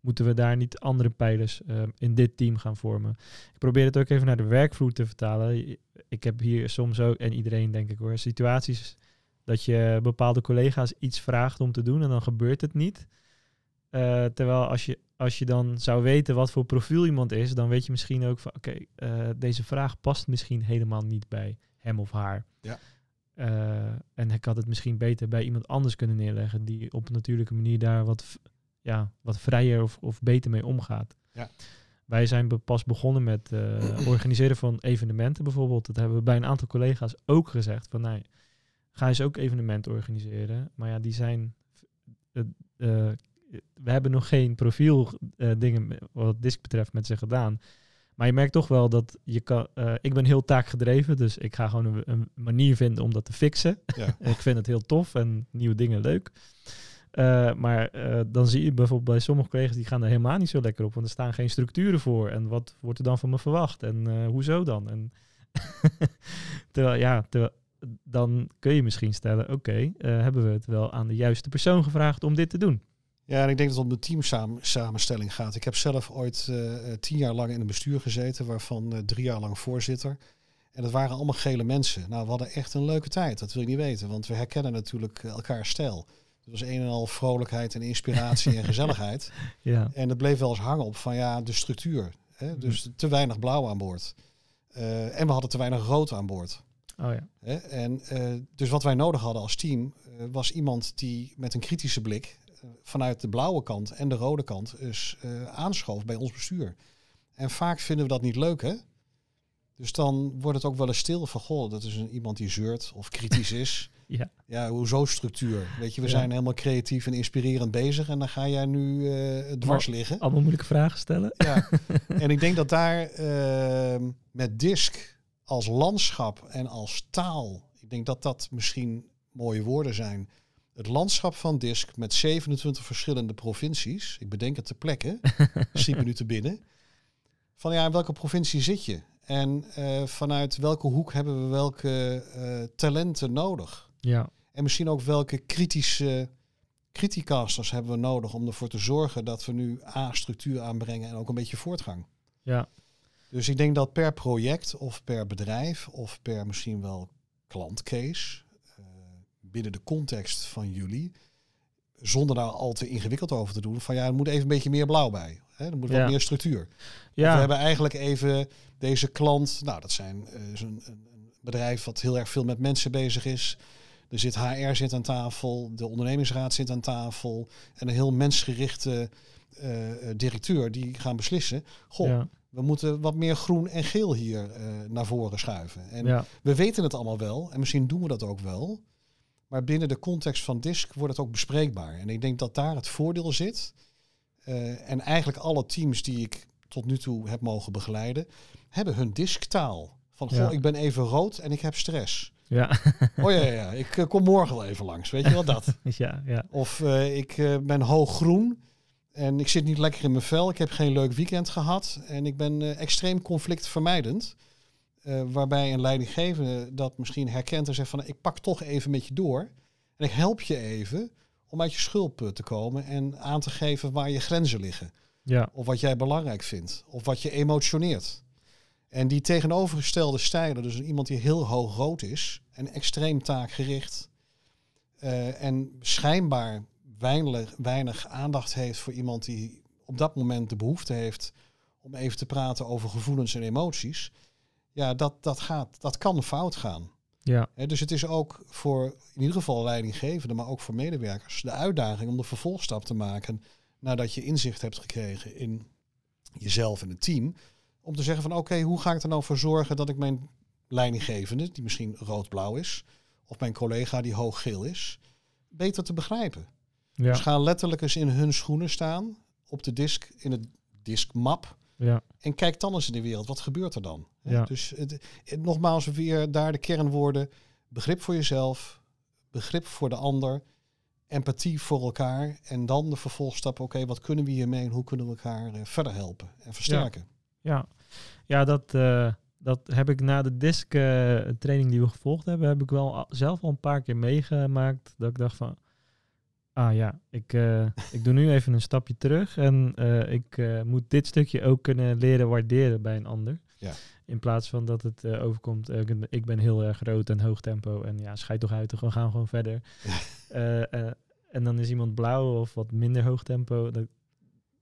Moeten we daar niet andere pijlers eh, in dit team gaan vormen? Ik probeer het ook even naar de werkvloer te vertalen. Ik heb hier soms ook, en iedereen denk ik hoor, situaties dat je bepaalde collega's iets vraagt om te doen en dan gebeurt het niet. Eh, terwijl als je, als je dan zou weten wat voor profiel iemand is, dan weet je misschien ook van oké, eh, deze vraag past misschien helemaal niet bij hem of haar. Ja. Eh, en ik had het misschien beter bij iemand anders kunnen neerleggen die op een natuurlijke manier daar wat, ja, wat vrijer of, of beter mee omgaat. Ja. Wij zijn be- pas begonnen met organiseren van evenementen bijvoorbeeld. Dat hebben we bij een aantal collega's ook gezegd. Van, nee, ga eens ook evenementen organiseren. Maar ja, die zijn... eh, eh, we hebben nog geen profiel eh, dingen wat DISC betreft met ze gedaan. Maar je merkt toch wel dat je kan... ik ben heel taakgedreven, dus ik ga gewoon een, een manier vinden om dat te fixen. Ja. <laughs> ik vind het heel tof en nieuwe dingen leuk. Maar dan zie je bijvoorbeeld bij sommige collega's die gaan er helemaal niet zo lekker op, want er staan geen structuren voor. En wat wordt er dan van me verwacht? En hoezo dan? En <laughs> terwijl, ja, terwijl, dan kun je misschien stellen, oké, eh, hebben we het wel aan de juiste persoon gevraagd om dit te doen? Ja, en ik denk dat het om de teamsamenstelling gaat. Ik heb zelf ooit uh, tien jaar lang in een bestuur gezeten, waarvan uh, drie jaar lang voorzitter. En dat waren allemaal gele mensen. Nou, we hadden echt een leuke tijd, dat wil je niet weten, want we herkennen natuurlijk elkaar stijl. Het was een en al vrolijkheid en inspiratie en <laughs> gezelligheid. Ja. En het bleef wel eens hangen op van ja, de structuur. Hè? Dus te weinig blauw aan boord. Uh, en we hadden te weinig rood aan boord. Oh ja. Hè? En eh, dus wat wij nodig hadden als team eh, was iemand die met een kritische blik eh, vanuit de blauwe kant en de rode kant dus eh, aanschoof bij ons bestuur. En vaak vinden we dat niet leuk, hè? Dus dan wordt het ook wel eens stil van, goh, dat is een, iemand die zeurt of kritisch is. <laughs> Ja. Ja, hoezo structuur? Weet je, we Ja. zijn helemaal creatief en inspirerend bezig en dan ga jij nu dwars liggen. Allemaal moeilijke vragen stellen. Ja, <laughs> en ik denk dat daar met disk als landschap en als taal, ik denk dat dat misschien mooie woorden zijn. Het landschap van disk met 27 verschillende provincies, ik bedenk het ter plekke, <laughs> schiet me nu te binnen. Van ja, in welke provincie zit je? En eh, vanuit welke hoek hebben we welke eh, talenten nodig? Ja. En misschien ook welke kritische criticasters hebben we nodig om ervoor te zorgen dat we nu A, structuur aanbrengen en ook een beetje voortgang. Ja. Dus ik denk dat per project of per bedrijf of per misschien wel klantcase, eh, binnen de context van jullie, zonder daar al te ingewikkeld over te doen, van ja, er moet even een beetje meer blauw bij. Hè? Er moet Ja. wat meer structuur. Ja. We hebben eigenlijk even deze klant, nou dat zijn eh, is een, een bedrijf wat heel erg veel met mensen bezig is. Er zit HR zit aan tafel, de ondernemingsraad zit aan tafel en een heel mensgerichte eh, directeur die gaan beslissen. Goh, ja. We moeten wat meer groen en geel hier eh, naar voren schuiven. En ja. we weten het allemaal wel en misschien doen we dat ook wel. Maar binnen de context van DISC wordt het ook bespreekbaar. En ik denk dat daar het voordeel zit. Eh, en eigenlijk alle teams die ik tot nu toe heb mogen begeleiden, hebben hun DISC-taal. Van, goh, Ja. ik ben even rood en ik heb stress. Ja. <laughs> Oh ja, ja, ja, ik eh, kom morgen wel even langs. Weet je wel dat? <laughs> ja. Ja. Of ik eh, ben hoog groen en ik zit niet lekker in mijn vel. Ik heb geen leuk weekend gehad en ik ben eh, extreem conflictvermijdend. Eh, waarbij een leidinggevende dat misschien herkent en zegt van ik pak toch even met je door. En ik help je even om uit je schulp te komen en aan te geven waar je grenzen liggen. Ja. Of wat jij belangrijk vindt. Of wat je emotioneert. En die tegenovergestelde stijlen, dus iemand die heel hoog rood is en extreem taakgericht. eh, en schijnbaar weinig, weinig aandacht heeft voor iemand die op dat moment de behoefte heeft om even te praten over gevoelens en emoties. Ja, dat, dat, gaat, dat kan fout gaan. Ja. Dus het is ook voor in ieder geval leidinggevende, maar ook voor medewerkers, de uitdaging om de vervolgstap te maken nadat je inzicht hebt gekregen in jezelf en het team. Om te zeggen van oké, hoe ga ik er nou voor zorgen dat ik mijn leidinggevende, die misschien rood-blauw is, of mijn collega die hoog-geel is, beter te begrijpen. Dus Ja. ga letterlijk eens in hun schoenen staan, op de disk, in het diskmap. Ja. En kijk dan eens in de wereld, wat gebeurt er dan? Ja. Dus het, het- nogmaals weer daar de kernwoorden. Begrip voor jezelf, begrip voor de ander, empathie voor elkaar. En dan de vervolgstap, oké, wat kunnen we hiermee en hoe kunnen we elkaar eh, verder helpen en versterken? Ja, ja dat, eh, dat heb ik na de disc eh, training die we gevolgd hebben, heb ik wel zelf al een paar keer meegemaakt. Dat ik dacht van, ah ja, ik, eh, ik doe nu even een stapje terug en eh, ik eh, moet dit stukje ook kunnen leren waarderen bij een ander. Ja. In plaats van dat het overkomt, ik ben- heel erg groot en hoog tempo en ja, scheid toch uit, we gaan gewoon verder. En dan is iemand blauw of wat minder hoog tempo. Dat,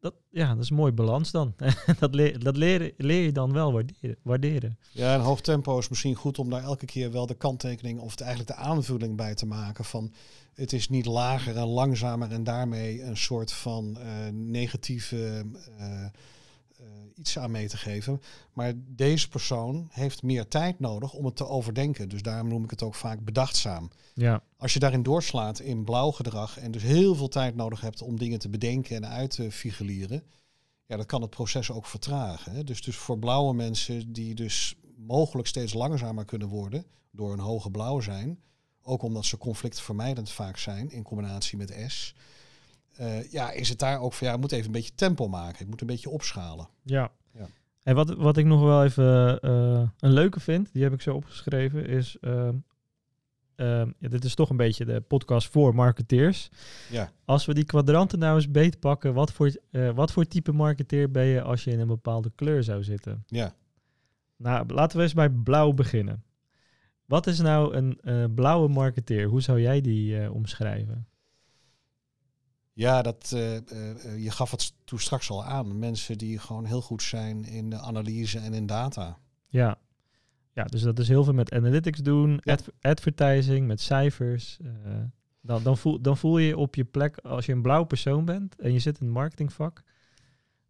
dat, ja, dat is een mooie balans dan. <laughs> dat leer, dat leren, leer je dan wel waarderen. Ja, en hoog tempo is misschien goed om daar elke keer wel de kanttekening of eigenlijk de aanvulling bij te maken van het is niet lager en langzamer en daarmee een soort van eh, negatieve eh, iets aan mee te geven. Maar deze persoon heeft meer tijd nodig om het te overdenken. Dus daarom noem ik het ook vaak bedachtzaam. Ja, Als je daarin doorslaat in blauw gedrag en dus heel veel tijd nodig hebt om dingen te bedenken en uit te figureren, ja, dat kan het proces ook vertragen. Hè? Dus, dus voor blauwe mensen die dus mogelijk steeds langzamer kunnen worden door een hoge blauw zijn, ook omdat ze conflictvermijdend vaak zijn in combinatie met S, eh, ja, is het daar ook van ja, moet even een beetje tempo maken, ik moet een beetje opschalen. ja. Ja. En wat, wat ik nog wel even eh, een leuke vind, die heb ik zo opgeschreven, is... ehm, ehm, ja, dit is toch een beetje de podcast voor marketeers. Ja, Als we die kwadranten nou eens beet pakken, wat voor, eh, wat voor type marketeer ben je als je in een bepaalde kleur zou zitten? ja. Nou, laten we eens bij blauw beginnen. Wat is nou een blauwe marketeer? Hoe zou jij die omschrijven? Ja, dat, eh, eh, eh, je gaf het toen straks al aan. Mensen die gewoon heel goed zijn in de analyse en in data. Ja, ja, dus dat is heel veel met analytics doen, Ja. advertising, met cijfers. dan, dan, voel, dan voel je je op je plek, als je een blauw persoon bent en je zit in het marketingvak,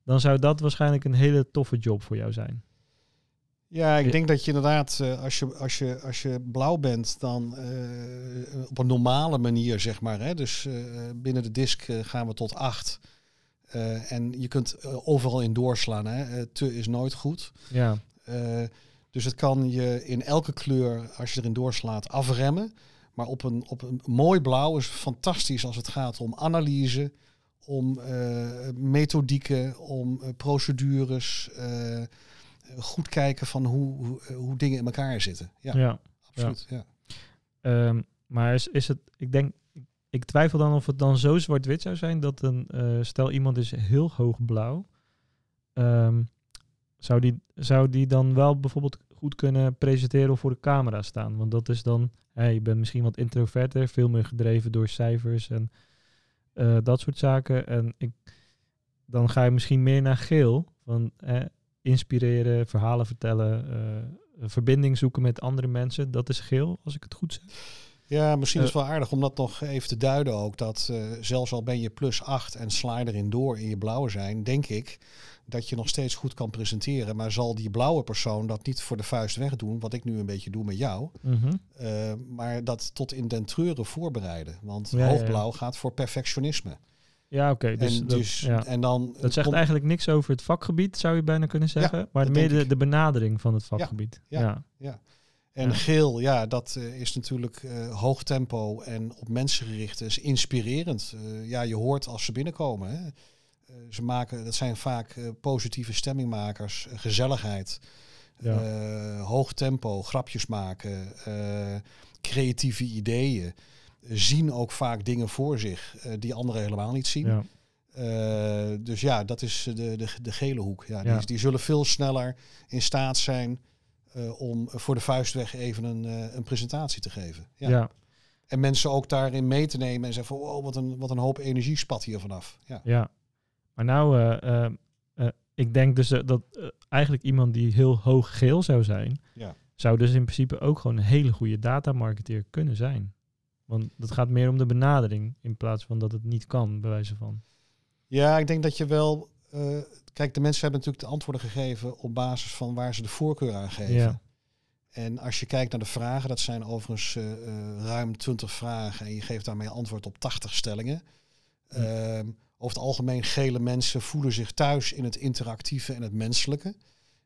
dan zou dat waarschijnlijk een hele toffe job voor jou zijn. Ja, ik denk dat je inderdaad, eh, als, je, als, je, als je blauw bent, dan eh, op een normale manier, zeg maar. Hè? Dus eh, binnen de disk gaan we tot acht. En je kunt overal in doorslaan. Hè? Te is nooit goed. Ja, dus het kan je in elke kleur, als je erin doorslaat, afremmen. Maar op een, op een mooi blauw is fantastisch als het gaat om analyse, om methodieken, om procedures. Goed kijken van hoe, hoe, eh, hoe dingen in elkaar zitten. Ja, ja. absoluut. Ja. Ehm, maar is, is het, ik denk, ik, twijfel dan of het dan zo zwart-wit zou zijn dat een, eh, stel iemand is heel hoog blauw, ehm, zou, die, zou die dan wel bijvoorbeeld goed kunnen presenteren of voor de camera staan? Want dat is dan, hè, je bent misschien wat introverter, veel meer gedreven door cijfers en eh, dat soort zaken. En ik, dan ga je misschien meer naar geel, van eh, inspireren, verhalen vertellen, eh, een verbinding zoeken met andere mensen. Dat is geel, als ik het goed zeg. Ja, misschien is Eh, het wel aardig om dat nog even te duiden ook. Dat eh, zelfs al ben je plus 8 en sla je erin door in je blauwe zijn, denk ik dat je nog steeds goed kan presenteren. Maar zal die blauwe persoon dat niet voor de vuist wegdoen, wat ik nu een beetje doe met jou. eh, maar dat tot in den treuren voorbereiden. Want Ja, ja, ja. hoogblauw gaat voor perfectionisme. Ja, oké. dus en, dat, dus, ja. en dan dat zegt eigenlijk niks over het vakgebied, zou je bijna kunnen zeggen. maar meer de, benadering van het vakgebied. ja. ja. En geel, ja, dat eh, is natuurlijk eh, hoog tempo en op mensen gericht. is inspirerend. Eh, ja, je hoort als ze binnenkomen. Hè. Ze maken, dat zijn vaak positieve stemmingmakers, gezelligheid, Ja. hoog tempo, grapjes maken, creatieve ideeën. Zien ook vaak dingen voor zich eh, die anderen helemaal niet zien. Ja. Eh, dus ja, dat is de, de, de gele hoek. Ja, Ja. Die, die zullen veel sneller in staat zijn eh, om voor de vuist weg even een, een presentatie te geven. Ja. Ja. En mensen ook daarin mee te nemen en zeggen van oh, wat een, wat een hoop energie spat hier vanaf. Ja. Ja. Maar nou, ik denk dus dat eigenlijk iemand die heel hoog geel zou zijn, Ja. zou dus in principe ook gewoon een hele goede datamarketeer kunnen zijn. Want het gaat meer om de benadering in plaats van dat het niet kan, bij wijze van. ja, ik denk dat je wel... eh, kijk, de mensen hebben natuurlijk de antwoorden gegeven op basis van waar ze de voorkeur aan geven. Ja. En als je kijkt naar de vragen, dat zijn overigens eh, eh, ruim 20 vragen en je geeft daarmee antwoord op 80 stellingen. Hm. Ehm, over het algemeen gele mensen voelen zich thuis in het interactieve en het menselijke.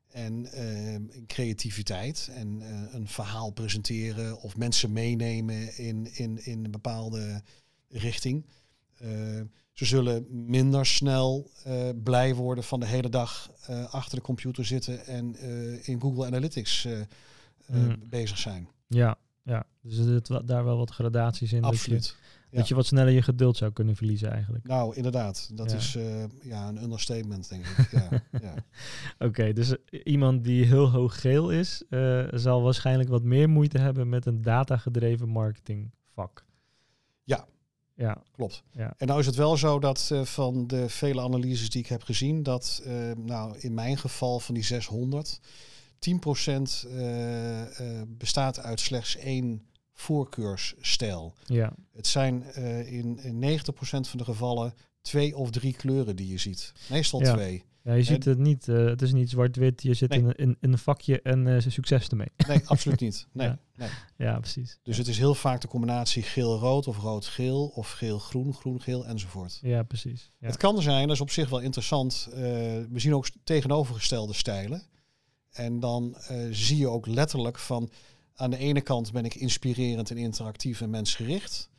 En ehm, creativiteit en eh, een verhaal presenteren of mensen meenemen in, in, in een bepaalde richting. Ehm, ze zullen minder snel eh, blij worden van de hele dag eh, achter de computer zitten en in Google Analytics Mm. bezig zijn. Ja, ja. dus er zit daar wel wat gradaties in. Dat je, Absoluut. ja. Dat je wat sneller je geduld zou kunnen verliezen eigenlijk. Nou, inderdaad. Dat is eh, ja, een understatement, denk ik. <laughs> Ja, ja. Oké, dus eh, iemand die heel hoog geel is, eh, zal waarschijnlijk wat meer moeite hebben met een datagedreven marketingvak. Ja. Ja, Klopt. Ja. En nou is het wel zo dat van de vele analyses die ik heb gezien, dat nou in mijn geval van die 600, 10% eh, eh, bestaat uit slechts één voorkeursstijl. ja, Het zijn eh, in, in 90% van de gevallen twee of drie kleuren die je ziet. Meestal Ja. twee. ja je ziet het niet. eh, het is niet zwart-wit. Je zit Nee. in, een- in, in een vakje en eh, succes ermee. Nee, absoluut niet. <laughs> Nee, Ja. nee. ja, precies. Dus het is heel vaak de combinatie geel-rood of rood-geel of geel-groen, groen-geel enzovoort. Ja, precies. Het kan zijn, dat is op zich wel interessant. we zien ook tegenovergestelde stijlen. En dan zie je ook letterlijk van aan de ene kant ben ik inspirerend en interactief en mensgericht.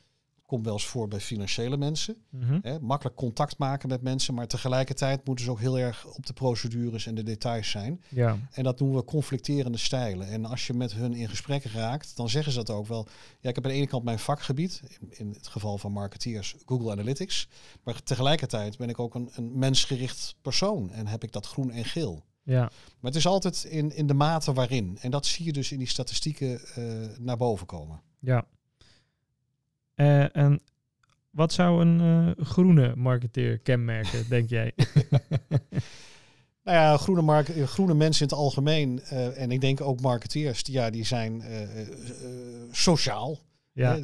Komt wel eens voor bij financiële mensen. Mhm. Hè, makkelijk contact maken met mensen, maar tegelijkertijd moeten ze ook heel erg op de procedures en de details zijn. ja, En dat noemen we conflicterende stijlen. En als je met hun in gesprek raakt, dan zeggen ze dat ook wel. Ja, ik heb aan de ene kant mijn vakgebied, in, in het geval van marketeers, Google Analytics. Maar tegelijkertijd ben ik ook een, een mensgericht persoon en heb ik dat groen en geel. Ja. Maar het is altijd in, in de mate waarin. En dat zie je dus in die statistieken eh, naar boven komen. ja. Eh, en wat zou een eh, groene marketeer kenmerken, <laughs> denk jij? <laughs> Nou ja, groene, mark groene mensen in het algemeen, en ik denk ook marketeers, die, ja, die zijn sociaal. Ja.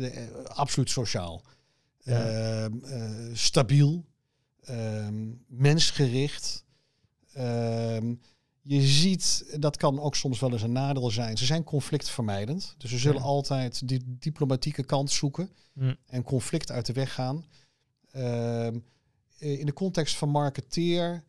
absoluut sociaal. Ehm, stabiel. Ehm, mensgericht. Ehm, je ziet, dat kan ook soms wel eens een nadeel zijn. Ze zijn conflictvermijdend. Dus ze zullen altijd die diplomatieke kant zoeken hm. en conflict uit de weg gaan. Ehm, in de context van marketeer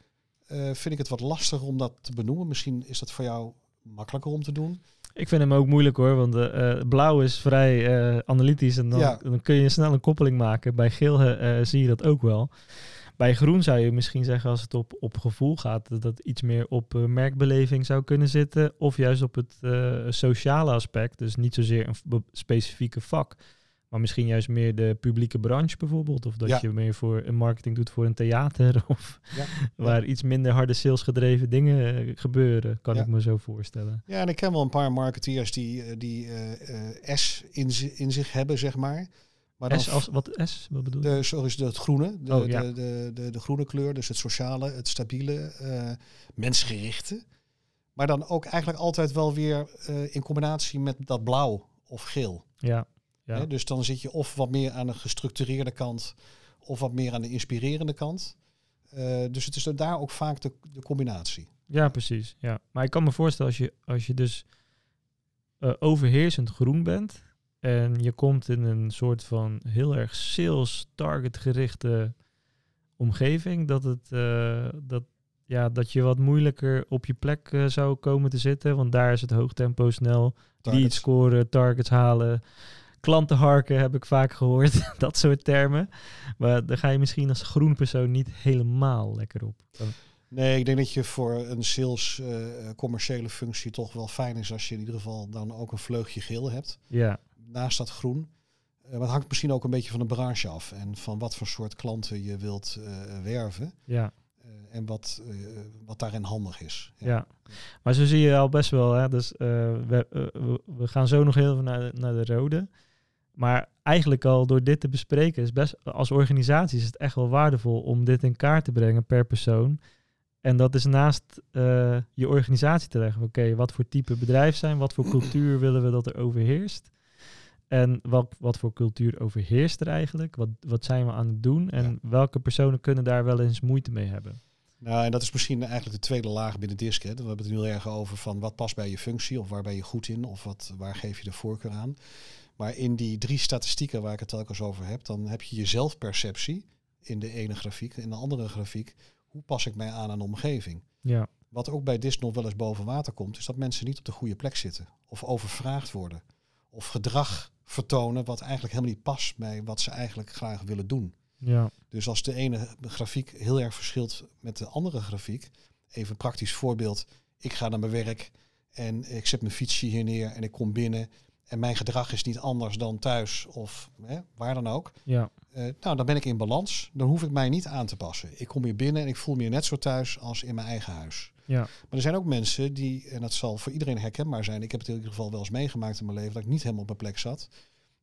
uh, vind ik het wat lastiger om dat te benoemen. Misschien is dat voor jou makkelijker om te doen. Ik vind hem ook moeilijk hoor, want uh, blauw is vrij analytisch en dan, dan, kun je snel een koppeling maken. Bij geel zie je dat ook wel. Bij groen zou je misschien zeggen als het op, op gevoel gaat, dat dat iets meer op uh, merkbeleving zou kunnen zitten. Of juist op het uh, sociale aspect. Dus niet zozeer een specifieke vak. Maar misschien juist meer de publieke branche bijvoorbeeld. Of dat je meer voor een marketing doet voor een theater. <laughs> Of ja. waar iets minder harde salesgedreven dingen eh, gebeuren, kan ik me zo voorstellen. Ja, en ik ken wel een paar marketeers die, die S in, in zich hebben, zeg maar. Maar S als, wat S? Wat bedoel je? De, sorry, het groene. De, oh, ja. de, de, de, de, groene kleur, dus het sociale, het stabiele, uh, mensgerichte. Maar dan ook eigenlijk altijd wel weer uh, in combinatie met dat blauw of geel. Ja. ja. dus dan zit je of wat meer aan de gestructureerde kant of wat meer aan de inspirerende kant. Uh, dus het is daar ook vaak de, de combinatie. Ja, precies. Ja. Maar ik kan me voorstellen als je, als je dus overheersend groen bent, en je komt in een soort van heel erg sales target gerichte omgeving. Dat, het, uh, dat, ja, dat je wat moeilijker op je plek uh, zou komen te zitten. Want daar is het hoogtempo snel. Die scoren, targets halen. Klanten harken heb ik vaak gehoord. <laughs> dat soort termen. Maar daar ga je misschien als groen persoon niet helemaal lekker op. Nee, ik denk dat je voor een sales uh, commerciële functie toch wel fijn is als je in ieder geval dan ook een vleugje geel hebt. Ja naast dat groen. Uh, maar het hangt misschien ook een beetje van de branche af en van wat voor soort klanten je wilt uh, werven. Ja. Uh, en wat, wat daarin handig is. Ja. ja. maar zo zie je al best wel. Hè? Dus we, we, gaan zo nog heel even naar de, naar de rode. Maar eigenlijk al door dit te bespreken is best als organisatie is het echt wel waardevol om dit in kaart te brengen per persoon. En dat is naast je organisatie te leggen. Oké, wat voor type bedrijf zijn, wat voor cultuur willen we dat er overheerst? En wat, wat voor cultuur overheerst er eigenlijk? Wat, wat zijn we aan het doen? En welke personen kunnen daar wel eens moeite mee hebben? Nou, en dat is misschien eigenlijk de tweede laag binnen DISC. Hè. We hebben het nu heel erg over van wat past bij je functie of waar ben je goed in of wat, waar geef je de voorkeur aan. Maar in die drie statistieken waar ik het telkens over heb, dan heb je je zelfperceptie in de ene grafiek. In de andere grafiek, hoe pas ik mij aan aan de omgeving? Ja. Wat ook bij DISC nog wel eens boven water komt, is dat mensen niet op de goede plek zitten of overvraagd worden. Of gedrag vertonen wat eigenlijk helemaal niet past bij wat ze eigenlijk graag willen doen. Ja. Dus als de ene grafiek heel erg verschilt met de andere grafiek, even een praktisch voorbeeld, ik ga naar mijn werk en ik zet mijn fietsje hier neer en ik kom binnen en mijn gedrag is niet anders dan thuis of hè, waar dan ook. Ja. Uh, nou, dan ben ik in balans. Dan hoef ik mij niet aan te passen. Ik kom hier binnen en ik voel me hier net zo thuis als in mijn eigen huis. Ja. Maar er zijn ook mensen die, en dat zal voor iedereen herkenbaar zijn. Ik heb het in ieder geval wel eens meegemaakt in mijn leven dat ik niet helemaal op mijn plek zat. Dat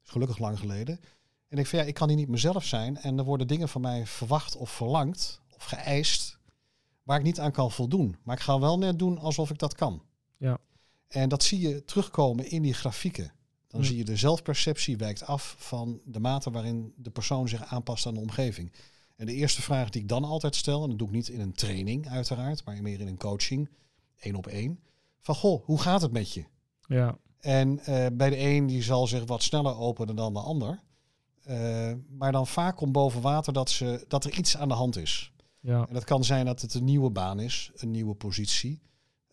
is gelukkig lang geleden. En ik van ja, ik kan hier niet mezelf zijn. En er worden dingen van mij verwacht of verlangd of geëist waar ik niet aan kan voldoen. Maar ik ga wel net doen alsof ik dat kan. Ja. En dat zie je terugkomen in die grafieken. Dan zie je de zelfperceptie wijkt af van de mate waarin de persoon zich aanpast aan de omgeving. En de eerste vraag die ik dan altijd stel, en dat doe ik niet in een training uiteraard, maar meer in een coaching, één op één. Van goh, hoe gaat het met je? Ja. En uh, bij de een die zal zich wat sneller openen dan de ander. Uh, maar dan vaak komt boven water dat, ze, dat er iets aan de hand is. Ja. En dat kan zijn dat het een nieuwe baan is, een nieuwe positie.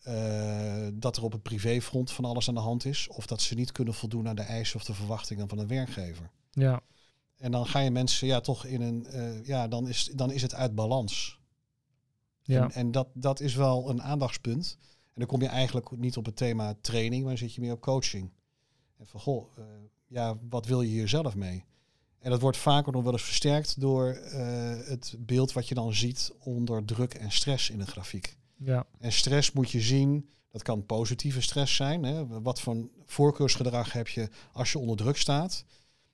Uh, dat er op het privéfront van alles aan de hand is. Of dat ze niet kunnen voldoen aan de eisen of de verwachtingen van een werkgever. Ja. En dan ga je mensen ja toch in een, uh, ja, dan is, dan is het uit balans. Ja. En, en, dat, dat is wel een aandachtspunt. En dan kom je eigenlijk niet op het thema training, maar dan zit je meer op coaching. En van, goh, uh, ja, wat wil je hier zelf mee? En dat wordt vaker nog wel eens versterkt door het beeld wat je dan ziet onder druk en stress in de grafiek. Ja. En stress moet je zien, dat kan positieve stress zijn. Hè? Wat voor voorkeursgedrag heb je als je onder druk staat?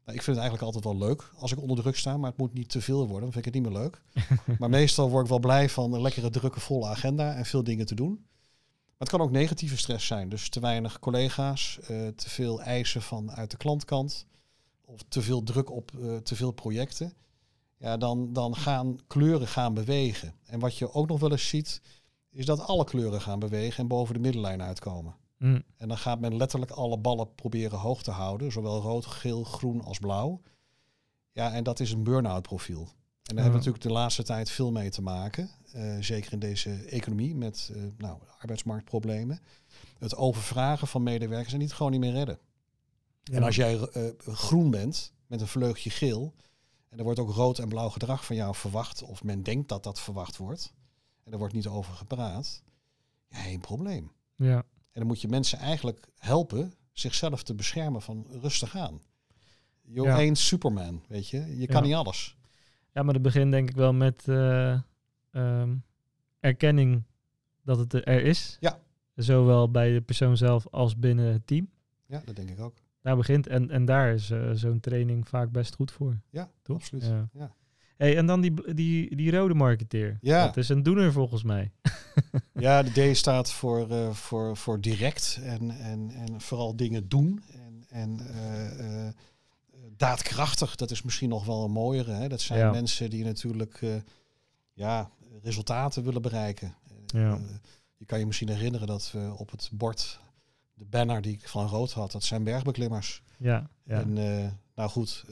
Nou, ik vind het eigenlijk altijd wel leuk als ik onder druk sta, maar het moet niet te veel worden, dan vind ik het niet meer leuk. <laughs> maar meestal word ik wel blij van een lekkere, drukke, volle agenda en veel dingen te doen. Maar het kan ook negatieve stress zijn. Dus te weinig collega's, uh, te veel eisen vanuit de klantkant of te veel druk op uh, te veel projecten. Ja, dan, dan gaan kleuren gaan bewegen. En wat je ook nog wel eens ziet, is dat alle kleuren gaan bewegen en boven de middenlijn uitkomen. Mm. En dan gaat men letterlijk alle ballen proberen hoog te houden, zowel rood, geel, groen als blauw. Ja, en dat is een burn-out profiel. En daar hebben we natuurlijk de laatste tijd veel mee te maken. Uh, zeker in deze economie met uh, nou, arbeidsmarktproblemen. Het overvragen van medewerkers en niet gewoon niet meer redden. En als jij uh, groen bent met een vleugje geel. En er wordt ook rood en blauw gedrag van jou verwacht. Of men denkt dat dat verwacht wordt. En er wordt niet over gepraat. Ja, geen probleem. Ja. En dan moet je mensen eigenlijk helpen zichzelf te beschermen van rustig aan. Je ja. Superman, weet je. Je kan niet alles. Ja, maar het begint denk ik wel met uh, um, erkenning dat het er is. Ja. Zowel bij de persoon zelf als binnen het team. Ja, dat denk ik ook. Daar begint en, en daar is uh, zo'n training vaak best goed voor. Ja, toch? absoluut. Ja. ja. Hey, en dan die, die, die rode marketeer. Ja. Dat is een doener volgens mij. <laughs> ja, de D staat voor, uh, voor, voor direct en, en, en vooral dingen doen. En, en uh, uh, daadkrachtig, dat is misschien nog wel een mooiere. Hè? Dat zijn ja. mensen die natuurlijk ja, resultaten willen bereiken. Ja. je kan je misschien herinneren dat we op het bord, de banner die ik van rood had, dat zijn bergbeklimmers. Ja, ja. En nou goed,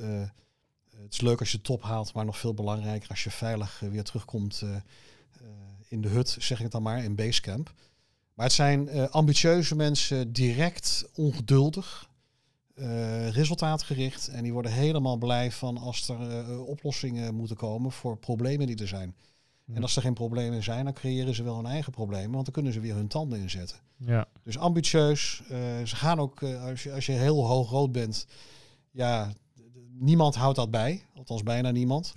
het is leuk als je top haalt, maar nog veel belangrijker als je veilig weer terugkomt in de hut, zeg ik het dan maar, in Basecamp. Maar het zijn ambitieuze mensen, direct, ongeduldig, resultaatgericht. En die worden helemaal blij van als er oplossingen moeten komen voor problemen die er zijn. En als er geen problemen zijn, dan creëren ze wel hun eigen problemen, want dan kunnen ze weer hun tanden inzetten. Ja. Dus ambitieus. ze gaan ook, als, je, als je heel hoog rood bent, ja, niemand houdt dat bij. Althans, bijna niemand.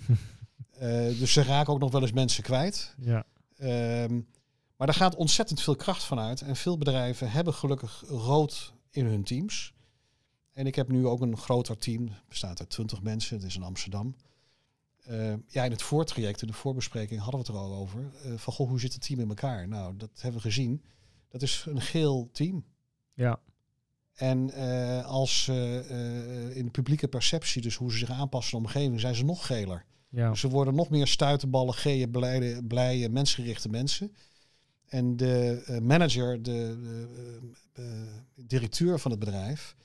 <laughs> dus ze raken ook nog wel eens mensen kwijt. Ja. Um, maar daar gaat ontzettend veel kracht van uit. En veel bedrijven hebben gelukkig rood in hun teams. En ik heb nu ook een groter team, bestaat uit 20 mensen, het is in Amsterdam. Uh, ja, in het voortraject, in de voorbespreking hadden we het er al over. Uh, van goh, hoe zit het team in elkaar? Nou, dat hebben we gezien. Dat is een geel team. Ja. En uh, als in de publieke perceptie, dus hoe ze zich aanpassen aan de omgeving, zijn ze nog geler. Ja. Dus ze worden nog meer stuitenballen, geeën, blije, blije, mensgerichte mensen. En de uh, manager, de, de uh, directeur van het bedrijf,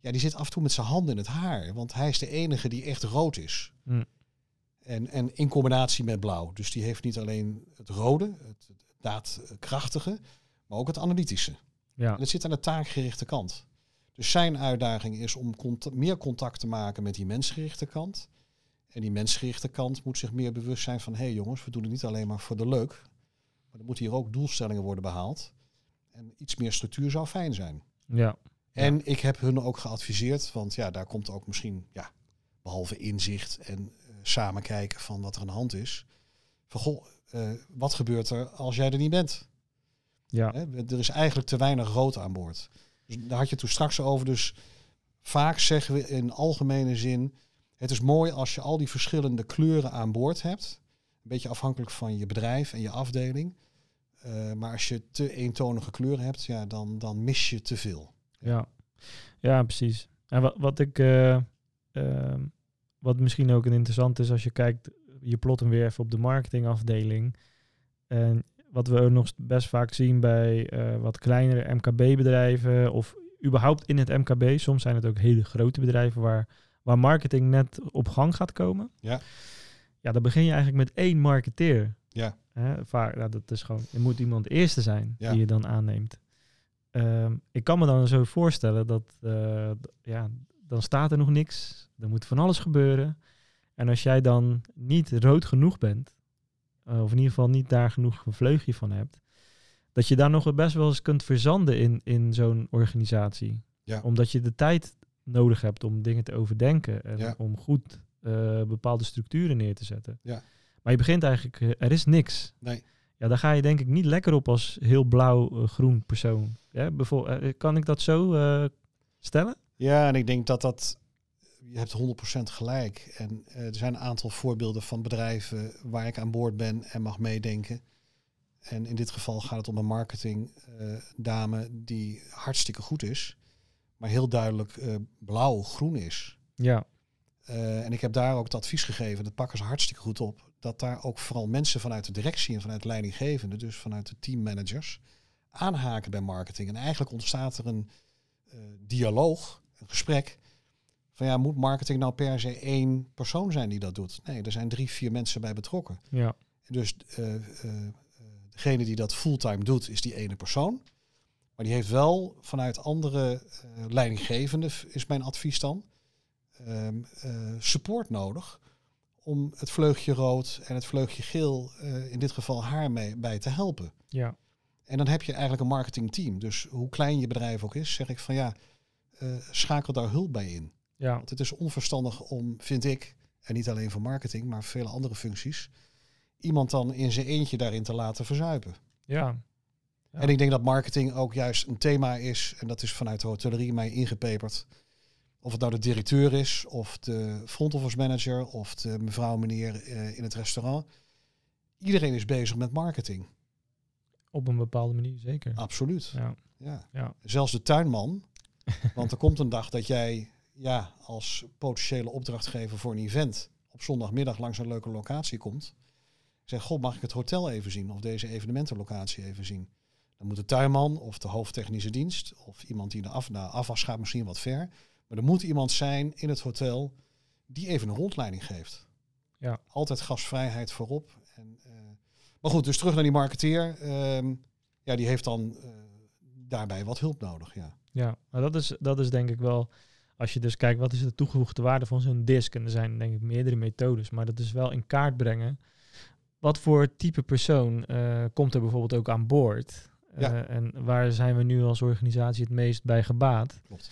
ja, die zit af en toe met zijn handen in het haar. Want hij is de enige die echt rood is. Mm. En, en in combinatie met blauw. Dus die heeft niet alleen het rode, het, het daadkrachtige, maar ook het analytische. Ja. En het zit aan de taakgerichte kant. Dus zijn uitdaging is om cont meer contact te maken met die mensgerichte kant. En die mensgerichte kant moet zich meer bewust zijn van... hé hey jongens, we doen het niet alleen maar voor de leuk... maar er moeten hier ook doelstellingen worden behaald. En iets meer structuur zou fijn zijn. Ja. En ja. ik heb hun ook geadviseerd, want ja, daar komt ook misschien... ja, behalve inzicht en uh, samen kijken van wat er aan de hand is... van goh, uh, wat gebeurt er als jij er niet bent? Ja. Er is eigenlijk te weinig rood aan boord. Dus daar had je toen straks over. Dus vaak zeggen we in algemene zin het is mooi als je al die verschillende kleuren aan boord hebt. Een beetje afhankelijk van je bedrijf en je afdeling. Uh, maar als je te eentonige kleuren hebt, ja, dan, dan mis je te veel. Ja, ja precies. En wat, wat ik, uh, uh, wat misschien ook een interessant is als je kijkt, je plot hem weer even op de marketingafdeling. En wat we nog best vaak zien bij uh, wat kleinere MKB-bedrijven of überhaupt in het MKB. Soms zijn het ook hele grote bedrijven waar waar marketing net op gang gaat komen. Ja. Ja, dan begin je eigenlijk met één marketeer. Ja. Hè, vaak, nou, dat is gewoon, er moet iemand de eerste zijn ja. die je dan aanneemt. Um, ik kan me dan zo voorstellen dat, uh, ja, dan staat er nog niks. Er moet van alles gebeuren. En als jij dan niet rood genoeg bent, uh, of in ieder geval niet daar genoeg een vleugje van hebt, dat je daar nog best wel eens kunt verzanden in, in zo'n organisatie. Ja. Omdat je de tijd nodig hebt om dingen te overdenken en ja. om goed uh, bepaalde structuren neer te zetten. Ja. Maar je begint eigenlijk, uh, er is niks. Nee. Ja, daar ga je denk ik niet lekker op als heel blauw-groen uh, persoon. Ja, bijvoorbeeld, kan ik dat zo stellen? Ja, en ik denk dat dat je hebt 100% gelijk. En er zijn een aantal voorbeelden van bedrijven waar ik aan boord ben en mag meedenken. En in dit geval gaat het om een marketingdame die hartstikke goed is, maar heel duidelijk blauw-groen is. Ja. en ik heb daar ook het advies gegeven, dat pakken ze hartstikke goed op dat daar ook vooral mensen vanuit de directie en vanuit leidinggevende, dus vanuit de teammanagers, aanhaken bij marketing. En eigenlijk ontstaat er een uh, dialoog, een gesprek. Van ja, moet marketing nou per se één persoon zijn die dat doet? Nee, er zijn drie, vier mensen bij betrokken. Ja. Dus uh, uh, degene die dat fulltime doet, is die ene persoon. Maar die heeft wel vanuit andere leidinggevenden, is mijn advies dan, ehm, support nodig om het vleugje rood en het vleugje geel, uh, in dit geval haar mee bij te helpen. Ja. En dan heb je eigenlijk een marketingteam. Dus hoe klein je bedrijf ook is, zeg ik van ja, uh, schakel daar hulp bij in. Ja. Want het is onverstandig om, vind ik, en niet alleen voor marketing, maar vele andere functies, iemand dan in zijn eentje daarin te laten verzuipen. Ja. ja. En ik denk dat marketing ook juist een thema is, en dat is vanuit de hotellerie mij ingepeperd. Of het nou de directeur is, of de front office manager, of de mevrouw, meneer uh, in het restaurant. Iedereen is bezig met marketing. Op een bepaalde manier, zeker. Absoluut. Ja. Ja. ja. Zelfs de tuinman. want er komt een dag dat jij ja, als potentiële opdrachtgever voor een event op zondagmiddag langs een leuke locatie komt. Zeg, god, mag ik het hotel even zien of deze evenementenlocatie even zien? Dan moet de tuinman of de hoofdtechnische dienst of iemand die naar, af, naar afwas gaat misschien wat ver maar er moet iemand zijn in het hotel die even een rondleiding geeft. Ja. Altijd gasvrijheid voorop. En, uh, maar goed, dus terug naar die marketeer. Uh, ja, die heeft dan uh, daarbij wat hulp nodig. Ja, ja maar dat is, dat is denk ik wel. Als je dus kijkt, wat is de toegevoegde waarde van zo'n disk? En er zijn denk ik meerdere methodes, maar dat is wel in kaart brengen. Wat voor type persoon uh, komt er bijvoorbeeld ook aan boord? Ja. En waar zijn we nu als organisatie het meest bij gebaat? Klopt.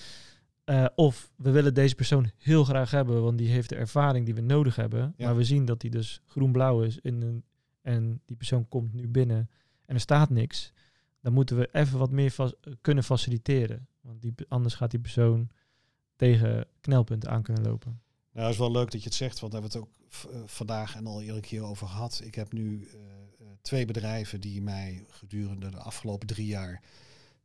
Uh, of we willen deze persoon heel graag hebben, want die heeft de ervaring die we nodig hebben. Ja. Maar we zien dat die dus groen-blauw is in een, en die persoon komt nu binnen en er staat niks. Dan moeten we even wat meer kunnen faciliteren. Want die, anders gaat die persoon tegen knelpunten aan kunnen lopen. Nou, het is wel leuk dat je het zegt, want daar hebben we het ook uh, vandaag en al eerder keer over gehad. Ik heb nu uh, twee bedrijven die mij gedurende de afgelopen drie jaar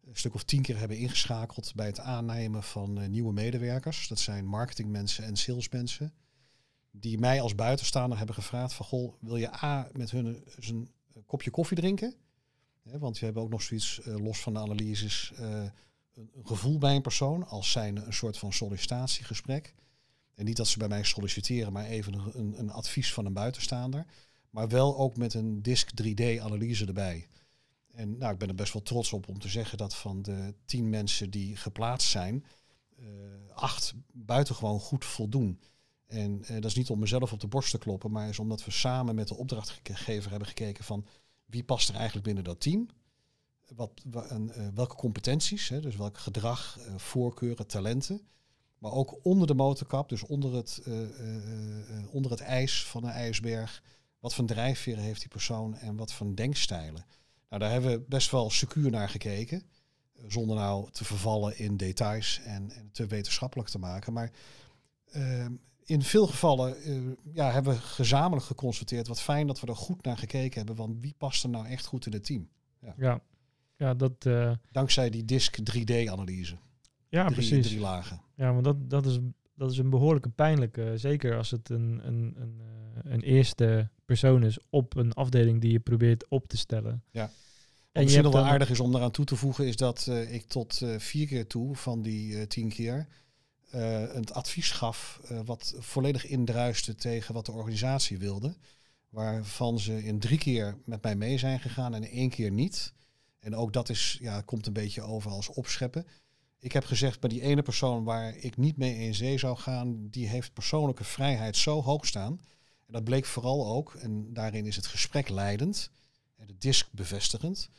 een stuk of tien keer hebben ingeschakeld bij het aannemen van nieuwe medewerkers. Dat zijn marketingmensen en salesmensen. Die mij als buitenstaander hebben gevraagd van, goh, wil je A, met hun een kopje koffie drinken? Want we hebben ook nog zoiets, los van de analyses, een, gevoel bij een persoon als zijn een soort van sollicitatiegesprek. En niet dat ze bij mij solliciteren, maar even een, een, advies van een buitenstaander. Maar wel ook met een disk 3D-analyse erbij. En nou, ik ben er best wel trots op om te zeggen dat van de tien mensen die geplaatst zijn, uh, acht buitengewoon goed voldoen. En uh, dat is niet om mezelf op de borst te kloppen, maar is omdat we samen met de opdrachtgever hebben gekeken van wie past er eigenlijk binnen dat team. Wat, en, uh, welke competenties, hè, dus welk gedrag, voorkeuren, talenten. Maar ook onder de motorkap, dus onder het, onder het ijs van een ijsberg. Wat voor drijfveren heeft die persoon en wat voor denkstijlen. Nou, daar hebben we best wel secuur naar gekeken. Zonder nou te vervallen in details en, te wetenschappelijk te maken. Maar uh, in veel gevallen ja, hebben we gezamenlijk geconstateerd. Wat fijn dat we er goed naar gekeken hebben. Want wie past er nou echt goed in het team? Ja, ja. Ja dat... Uh... Dankzij die disk 3D-analyse. Ja, drie, precies. Drie lagen. Ja, maar dat, dat, is, dat is een behoorlijke pijnlijke. Zeker als het een, een, een, een eerste persoon is op een afdeling die je probeert op te stellen. Ja. En misschien nog wel aardig is om daaraan toe te voegen, is dat uh, ik tot uh, vier keer toe van die uh, tien keer het advies gaf wat volledig indruiste tegen wat de organisatie wilde. Waarvan ze in drie keer met mij mee zijn gegaan en één keer niet. En ook dat is, ja, komt een beetje over als opscheppen. Ik heb gezegd, bij die ene persoon waar ik niet mee in zee zou gaan, die heeft persoonlijke vrijheid zo hoog staan. En dat bleek vooral ook, en daarin is het gesprek leidend en de disk bevestigend.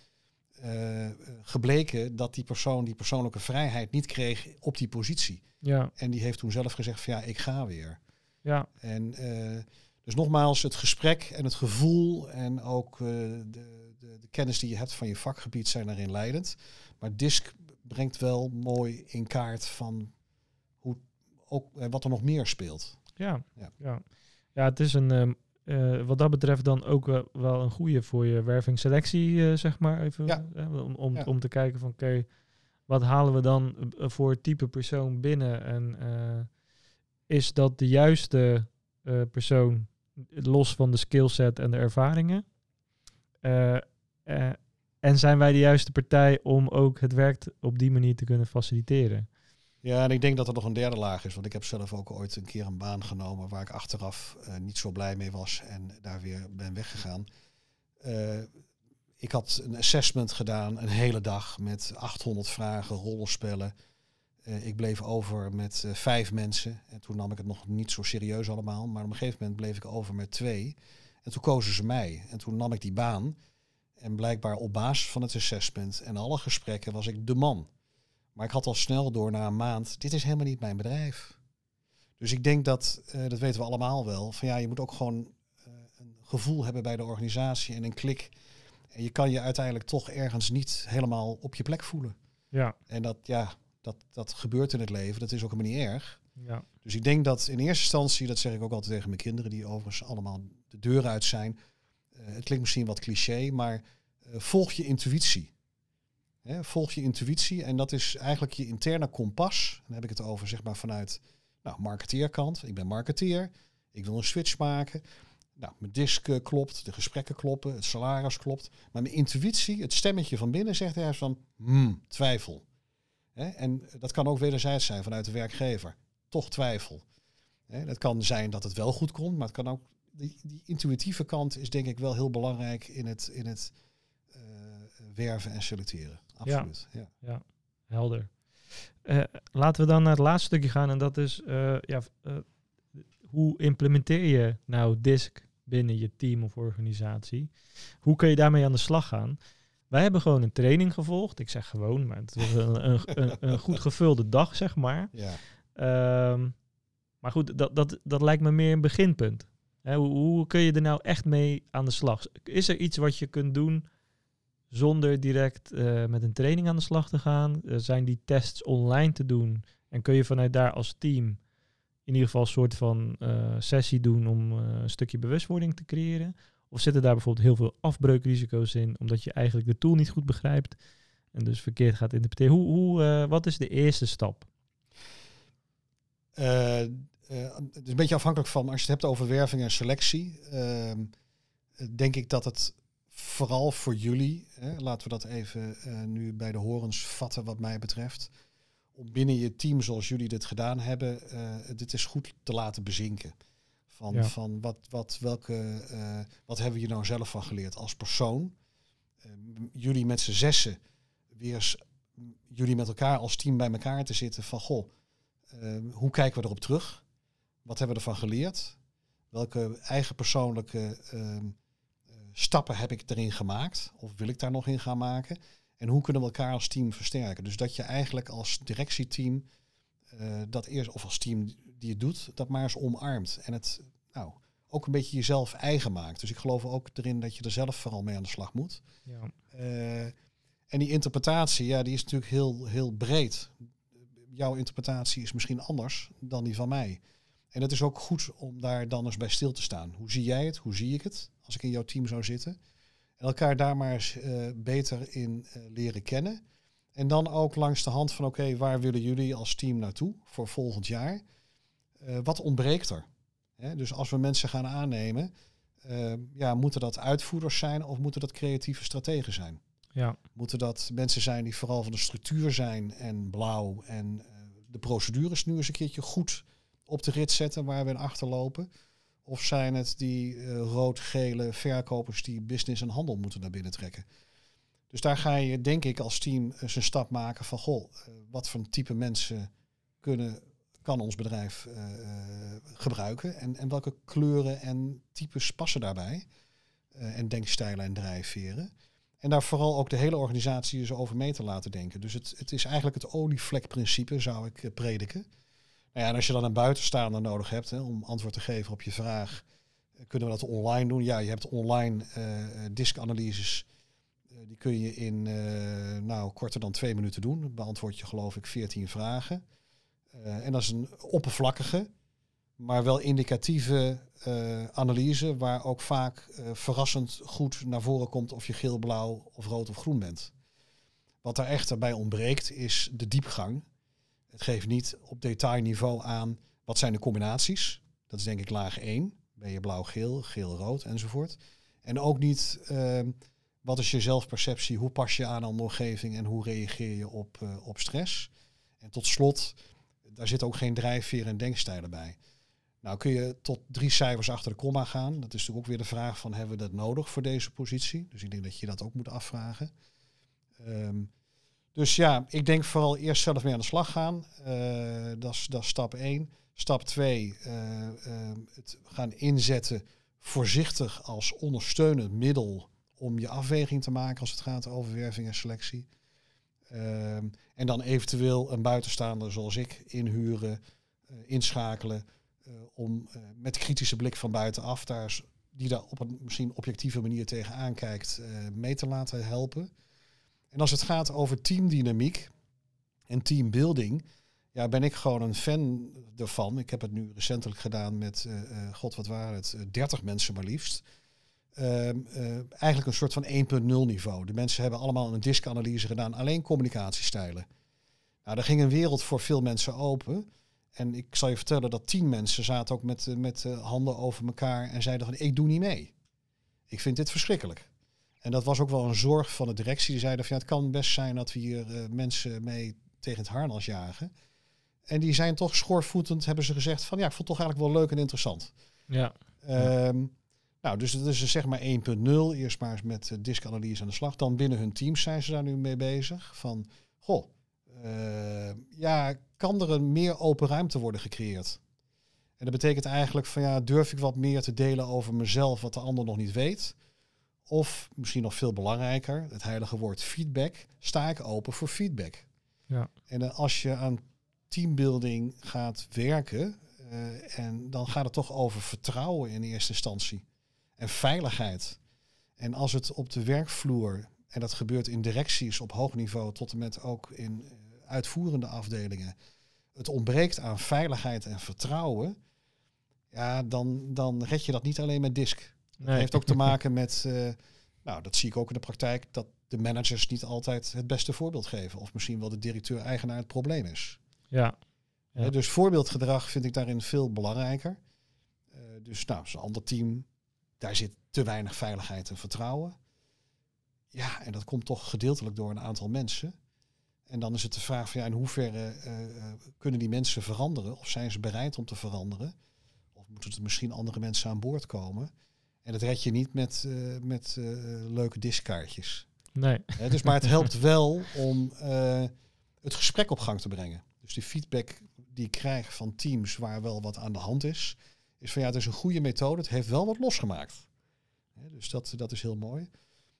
Uh, gebleken dat die persoon die persoonlijke vrijheid niet kreeg op die positie. Ja. En die heeft toen zelf gezegd van ja, ik ga weer. Ja. En uh, dus nogmaals, het gesprek en het gevoel en ook uh, de, de, kennis die je hebt van je vakgebied zijn daarin leidend. Maar DISC brengt wel mooi in kaart van hoe ook wat er nog meer speelt. Ja, ja. ja. ja het is een, ehm, wat dat betreft dan ook wel een goede voor je werving-selectie, zeg maar. Even, ja. om, om, om te kijken van oké, wat halen we dan voor type persoon binnen? En is dat de juiste persoon, los van de skillset en de ervaringen? En zijn wij de juiste partij om ook het werk op die manier te kunnen faciliteren? Ja, en ik denk dat er nog een derde laag is. Want ik heb zelf ook ooit een keer een baan genomen waar ik achteraf uh, niet zo blij mee was en daar weer ben weggegaan. Uh, ik had een assessment gedaan, een hele dag met 800 vragen, rollenspellen. Ik bleef over met vijf mensen. En toen nam ik het nog niet zo serieus allemaal. Maar op een gegeven moment bleef ik over met twee. En toen kozen ze mij. En toen nam ik die baan. En blijkbaar op basis van het assessment en alle gesprekken was ik de man. Maar ik had al snel door na een maand, dit is helemaal niet mijn bedrijf. Dus ik denk dat, uh, dat weten we allemaal wel, van ja, je moet ook gewoon uh, een gevoel hebben bij de organisatie en een klik. En je kan je uiteindelijk toch ergens niet helemaal op je plek voelen. Ja. En dat, ja, dat, dat gebeurt in het leven, dat is ook helemaal niet erg. Ja. Dus ik denk dat in eerste instantie, dat zeg ik ook altijd tegen mijn kinderen, die overigens allemaal de deur uit zijn, eh, het klinkt misschien wat cliché, maar eh, volg je intuïtie. Volg je intuïtie en dat is eigenlijk je interne kompas. Dan heb ik het over zeg maar vanuit nou, marketeerkant. Ik ben marketeer, ik wil een switch maken. Nou, mijn disk eh, klopt, de gesprekken kloppen, het salaris klopt. Maar mijn intuïtie, het stemmetje van binnen zegt ergens van hmm, twijfel. En dat kan ook wederzijds zijn vanuit de werkgever. Toch twijfel. Dat kan zijn dat het wel goed komt, maar het kan ook die, die, intuïtieve kant is denk ik wel heel belangrijk in het, in het uh, werven en selecteren. Absoluut. Ja, ja. helder. Uh, laten we dan naar het laatste stukje gaan en dat is uh, ja, hoe implementeer je nou DISC binnen je team of organisatie? Hoe kun je daarmee aan de slag gaan? Wij hebben gewoon een training gevolgd. Ik zeg gewoon, maar het was een, een, een, een goed gevulde dag, zeg maar. Ja. Um, maar goed, dat, dat, dat lijkt me meer een beginpunt hoe, kun je er nou echt mee aan de slag? Is er iets wat je kunt doen zonder direct uh, met een training aan de slag te gaan? Uh, zijn die tests online te doen? En kun je vanuit daar als team in ieder geval een soort van uh, sessie doen om een stukje bewustwording te creëren? Of zitten daar bijvoorbeeld heel veel afbreukrisico's in, omdat je eigenlijk de tool niet goed begrijpt en dus verkeerd gaat interpreteren? Hoe, hoe, wat is de eerste stap? Uh, het is een beetje afhankelijk van, als je het hebt over werving en selectie, uh, denk ik dat het vooral voor jullie, hè, laten we dat even uh, nu bij de horens vatten wat mij betreft, om binnen je team zoals jullie dit gedaan hebben, dit is goed te laten bezinken. Van, ja. van wat, wat, welke, wat hebben we hier nou zelf van geleerd als persoon? jullie met z'n zessen, weer eens, jullie met elkaar als team bij elkaar te zitten van, goh, hoe kijken we erop terug? Wat hebben we ervan geleerd? Welke eigen persoonlijke uh, stappen heb ik erin gemaakt? Of wil ik daar nog in gaan maken? En hoe kunnen we elkaar als team versterken? Dus dat je eigenlijk als directieteam uh, dat eerst, of als team die het doet, dat maar eens omarmt. En het nou, ook een beetje jezelf eigen maakt. Dus ik geloof ook erin dat je er zelf vooral mee aan de slag moet. Ja. Uh, en die interpretatie, ja, die is natuurlijk heel, heel breed. Jouw interpretatie is misschien anders dan die van mij. En het is ook goed om daar dan eens bij stil te staan. Hoe zie jij het? Hoe zie ik het? Als ik in jouw team zou zitten. En elkaar daar maar eens uh, beter in uh, leren kennen. En dan ook langs de hand van oké, okay, waar willen jullie als team naartoe voor volgend jaar? Uh, wat ontbreekt er? Hè? Dus als we mensen gaan aannemen, ja, moeten dat uitvoerders zijn of moeten dat creatieve strategen zijn? Ja. Moeten dat mensen zijn die vooral van de structuur zijn en blauw en de procedures nu eens een keertje goed op de rit zetten waar we in achterlopen? Of zijn het die uh, rood-gele verkopers die business en handel moeten naar binnen trekken? Dus daar ga je, denk ik, als team eens een stap maken van, goh, uh, wat voor type mensen kunnen, kan ons bedrijf gebruiken? En, en welke kleuren en types passen daarbij? en denkstijlen en drijfveren. En daar vooral ook de hele organisatie dus over mee te laten denken. Dus het, het is eigenlijk het olievlekprincipe, zou ik prediken. Nou ja, en als je dan een buitenstaander nodig hebt hè, om antwoord te geven op je vraag, eh, kunnen we dat online doen? Ja, je hebt online uh, diskanalyses. Die kun je in nou, korter dan twee minuten doen. Beantwoord je geloof ik 14 vragen. en dat is een oppervlakkige, maar wel indicatieve analyse, waar ook vaak verrassend goed naar voren komt of je geel, blauw of rood of groen bent. Wat er echter bij ontbreekt is de diepgang. Het geeft niet op detailniveau aan wat zijn de combinaties. Dat is denk ik laag 1. Ben je blauw-geel, geel-rood enzovoort. En ook niet ehm, wat is je zelfperceptie, hoe pas je aan aan de omgeving en hoe reageer je op, uh, op stress. En tot slot, daar zit ook geen drijfveer en denkstijlen bij. Nou kun je tot drie cijfers achter de komma gaan. Dat is natuurlijk ook weer de vraag van hebben we dat nodig voor deze positie. Dus ik denk dat je dat ook moet afvragen. Um, dus ja, ik denk vooral eerst zelf mee aan de slag gaan. Uh, dat is stap 1. Stap 2, uh, uh, het gaan inzetten voorzichtig als ondersteunend middel om je afweging te maken als het gaat over werving en selectie. Ehm, en dan eventueel een buitenstaander zoals ik inhuren, uh, inschakelen om met kritische blik van buitenaf, daar, die daar op een misschien objectieve manier tegenaan kijkt, mee te laten helpen. En als het gaat over teamdynamiek en teambuilding, ja, ben ik gewoon een fan ervan. Ik heb het nu recentelijk gedaan met, uh, uh, god wat waren het, 30 eh, mensen maar liefst. Ehm, eigenlijk een soort van 1.0 niveau. De mensen hebben allemaal een diskanalyse gedaan, alleen communicatiestijlen. Nou, daar ging een wereld voor veel mensen open. En ik zal je vertellen dat tien mensen zaten ook met, met handen over elkaar en zeiden van ik doe niet mee. Ik vind dit verschrikkelijk. En dat was ook wel een zorg van de directie. Die zeiden van ja, het kan best zijn dat we hier uh, mensen mee tegen het harnas jagen. En die zijn toch schoorvoetend, hebben ze gezegd van ja, ik vond het toch eigenlijk wel leuk en interessant. Ja. Um, nou, dus het is zeg maar 1.0. Eerst maar eens met uh, diskanalyse aan de slag. Dan binnen hun teams zijn ze daar nu mee bezig. Van, goh, uh, ja, kan er een meer open ruimte worden gecreëerd? En dat betekent eigenlijk van ja, durf ik wat meer te delen over mezelf wat de ander nog niet weet? Of misschien nog veel belangrijker, het heilige woord feedback, sta ik open voor feedback. Ja. En als je aan teambuilding gaat werken, uh, en dan gaat het toch over vertrouwen in eerste instantie. En veiligheid. En als het op de werkvloer, en dat gebeurt in directies op hoog niveau tot en met ook in uh, uitvoerende afdelingen, het ontbreekt aan veiligheid en vertrouwen, ja, dan, dan red je dat niet alleen met disk. Nee. heeft ook te <laughs> maken met, uh, nou dat zie ik ook in de praktijk, dat de managers niet altijd het beste voorbeeld geven. Of misschien wel de directeur-eigenaar het probleem is. Ja. ja. dus voorbeeldgedrag vind ik daarin veel belangrijker. Uh, dus nou, zo'n ander team, daar zit te weinig veiligheid en vertrouwen. Ja, en dat komt toch gedeeltelijk door een aantal mensen. En dan is het de vraag van ja, in hoeverre uh, kunnen die mensen veranderen? Of zijn ze bereid om te veranderen? Of moeten er misschien andere mensen aan boord komen? En dat red je niet met, uh, met uh, leuke diskaartjes. Nee. He, dus, maar het <laughs> helpt wel om uh, het gesprek op gang te brengen. Dus die feedback die ik krijg van teams waar wel wat aan de hand is, is van ja, het is een goede methode. Het heeft wel wat losgemaakt. He, dus dat, dat is heel mooi.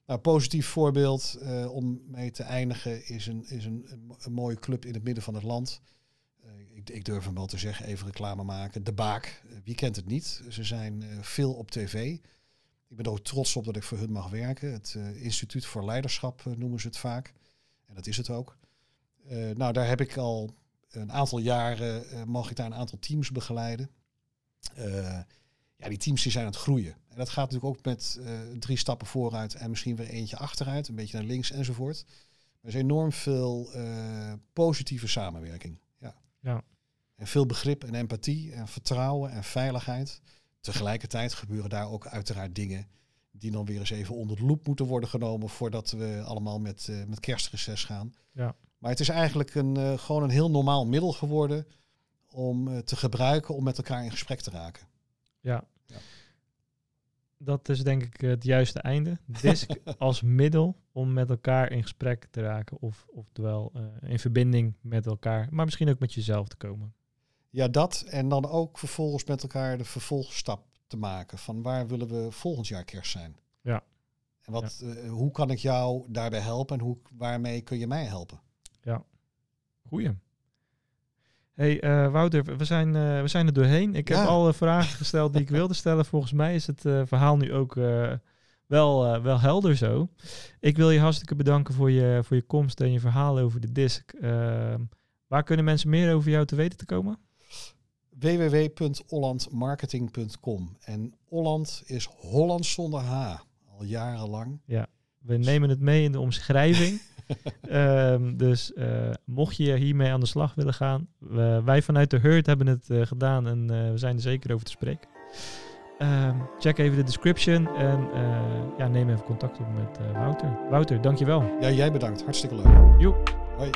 Nou, positief voorbeeld om mee te eindigen is, een, is een, een, mooie club in het midden van het land. Ik, ik, durf hem wel te zeggen, even reclame maken. De Baak, wie kent het niet? Ze zijn veel op tv. Ik ben er ook trots op dat ik voor hun mag werken. Het Instituut voor Leiderschap noemen ze het vaak. En dat is het ook. Nou, daar heb ik al een aantal jaren, mag ik daar een aantal teams begeleiden. ja, die teams die zijn aan het groeien. En dat gaat natuurlijk ook met drie stappen vooruit en misschien weer eentje achteruit, een beetje naar links enzovoort. Er is enorm veel positieve samenwerking. Ja. En veel begrip en empathie en vertrouwen en veiligheid. Tegelijkertijd gebeuren daar ook uiteraard dingen die dan weer eens even onder de loep moeten worden genomen voordat we allemaal met, uh, met kerstreces gaan. Ja. Maar het is eigenlijk een, uh, gewoon een heel normaal middel geworden om uh, te gebruiken om met elkaar in gesprek te raken. Ja. ja. Dat is denk ik het juiste einde. DISC <laughs> als middel om met elkaar in gesprek te raken of oftewel in verbinding met elkaar, maar misschien ook met jezelf te komen. Ja, dat. En dan ook vervolgens met elkaar de vervolgstap te maken. Van waar willen we volgend jaar kerst zijn? Ja. En wat, ja. Uh, hoe kan ik jou daarbij helpen en hoe, waarmee kun je mij helpen? Ja, goeie. Hey uh, Wouter, we zijn, uh, we zijn er doorheen. Ik ja. heb alle vragen gesteld die ik <laughs> wilde stellen. Volgens mij is het verhaal nu ook wel, wel helder zo. Ik wil je hartstikke bedanken voor je, voor je komst en je verhaal over de disc. Ehm, Waar kunnen mensen meer over jou te weten te komen? www.hollandmarketing.com. En Holland is Holland zonder H, al jarenlang. Ja, we nemen het mee in de omschrijving. <laughs> <laughs> Ehm, dus uh, mocht je hiermee aan de slag willen gaan, wij vanuit de Hurt hebben het uh, gedaan en uh, we zijn er zeker over te spreken. Um, check even de description en ja, neem even contact op met Wouter. Wouter, dankjewel. Ja, jij bedankt. Hartstikke leuk. Joep. Hoi.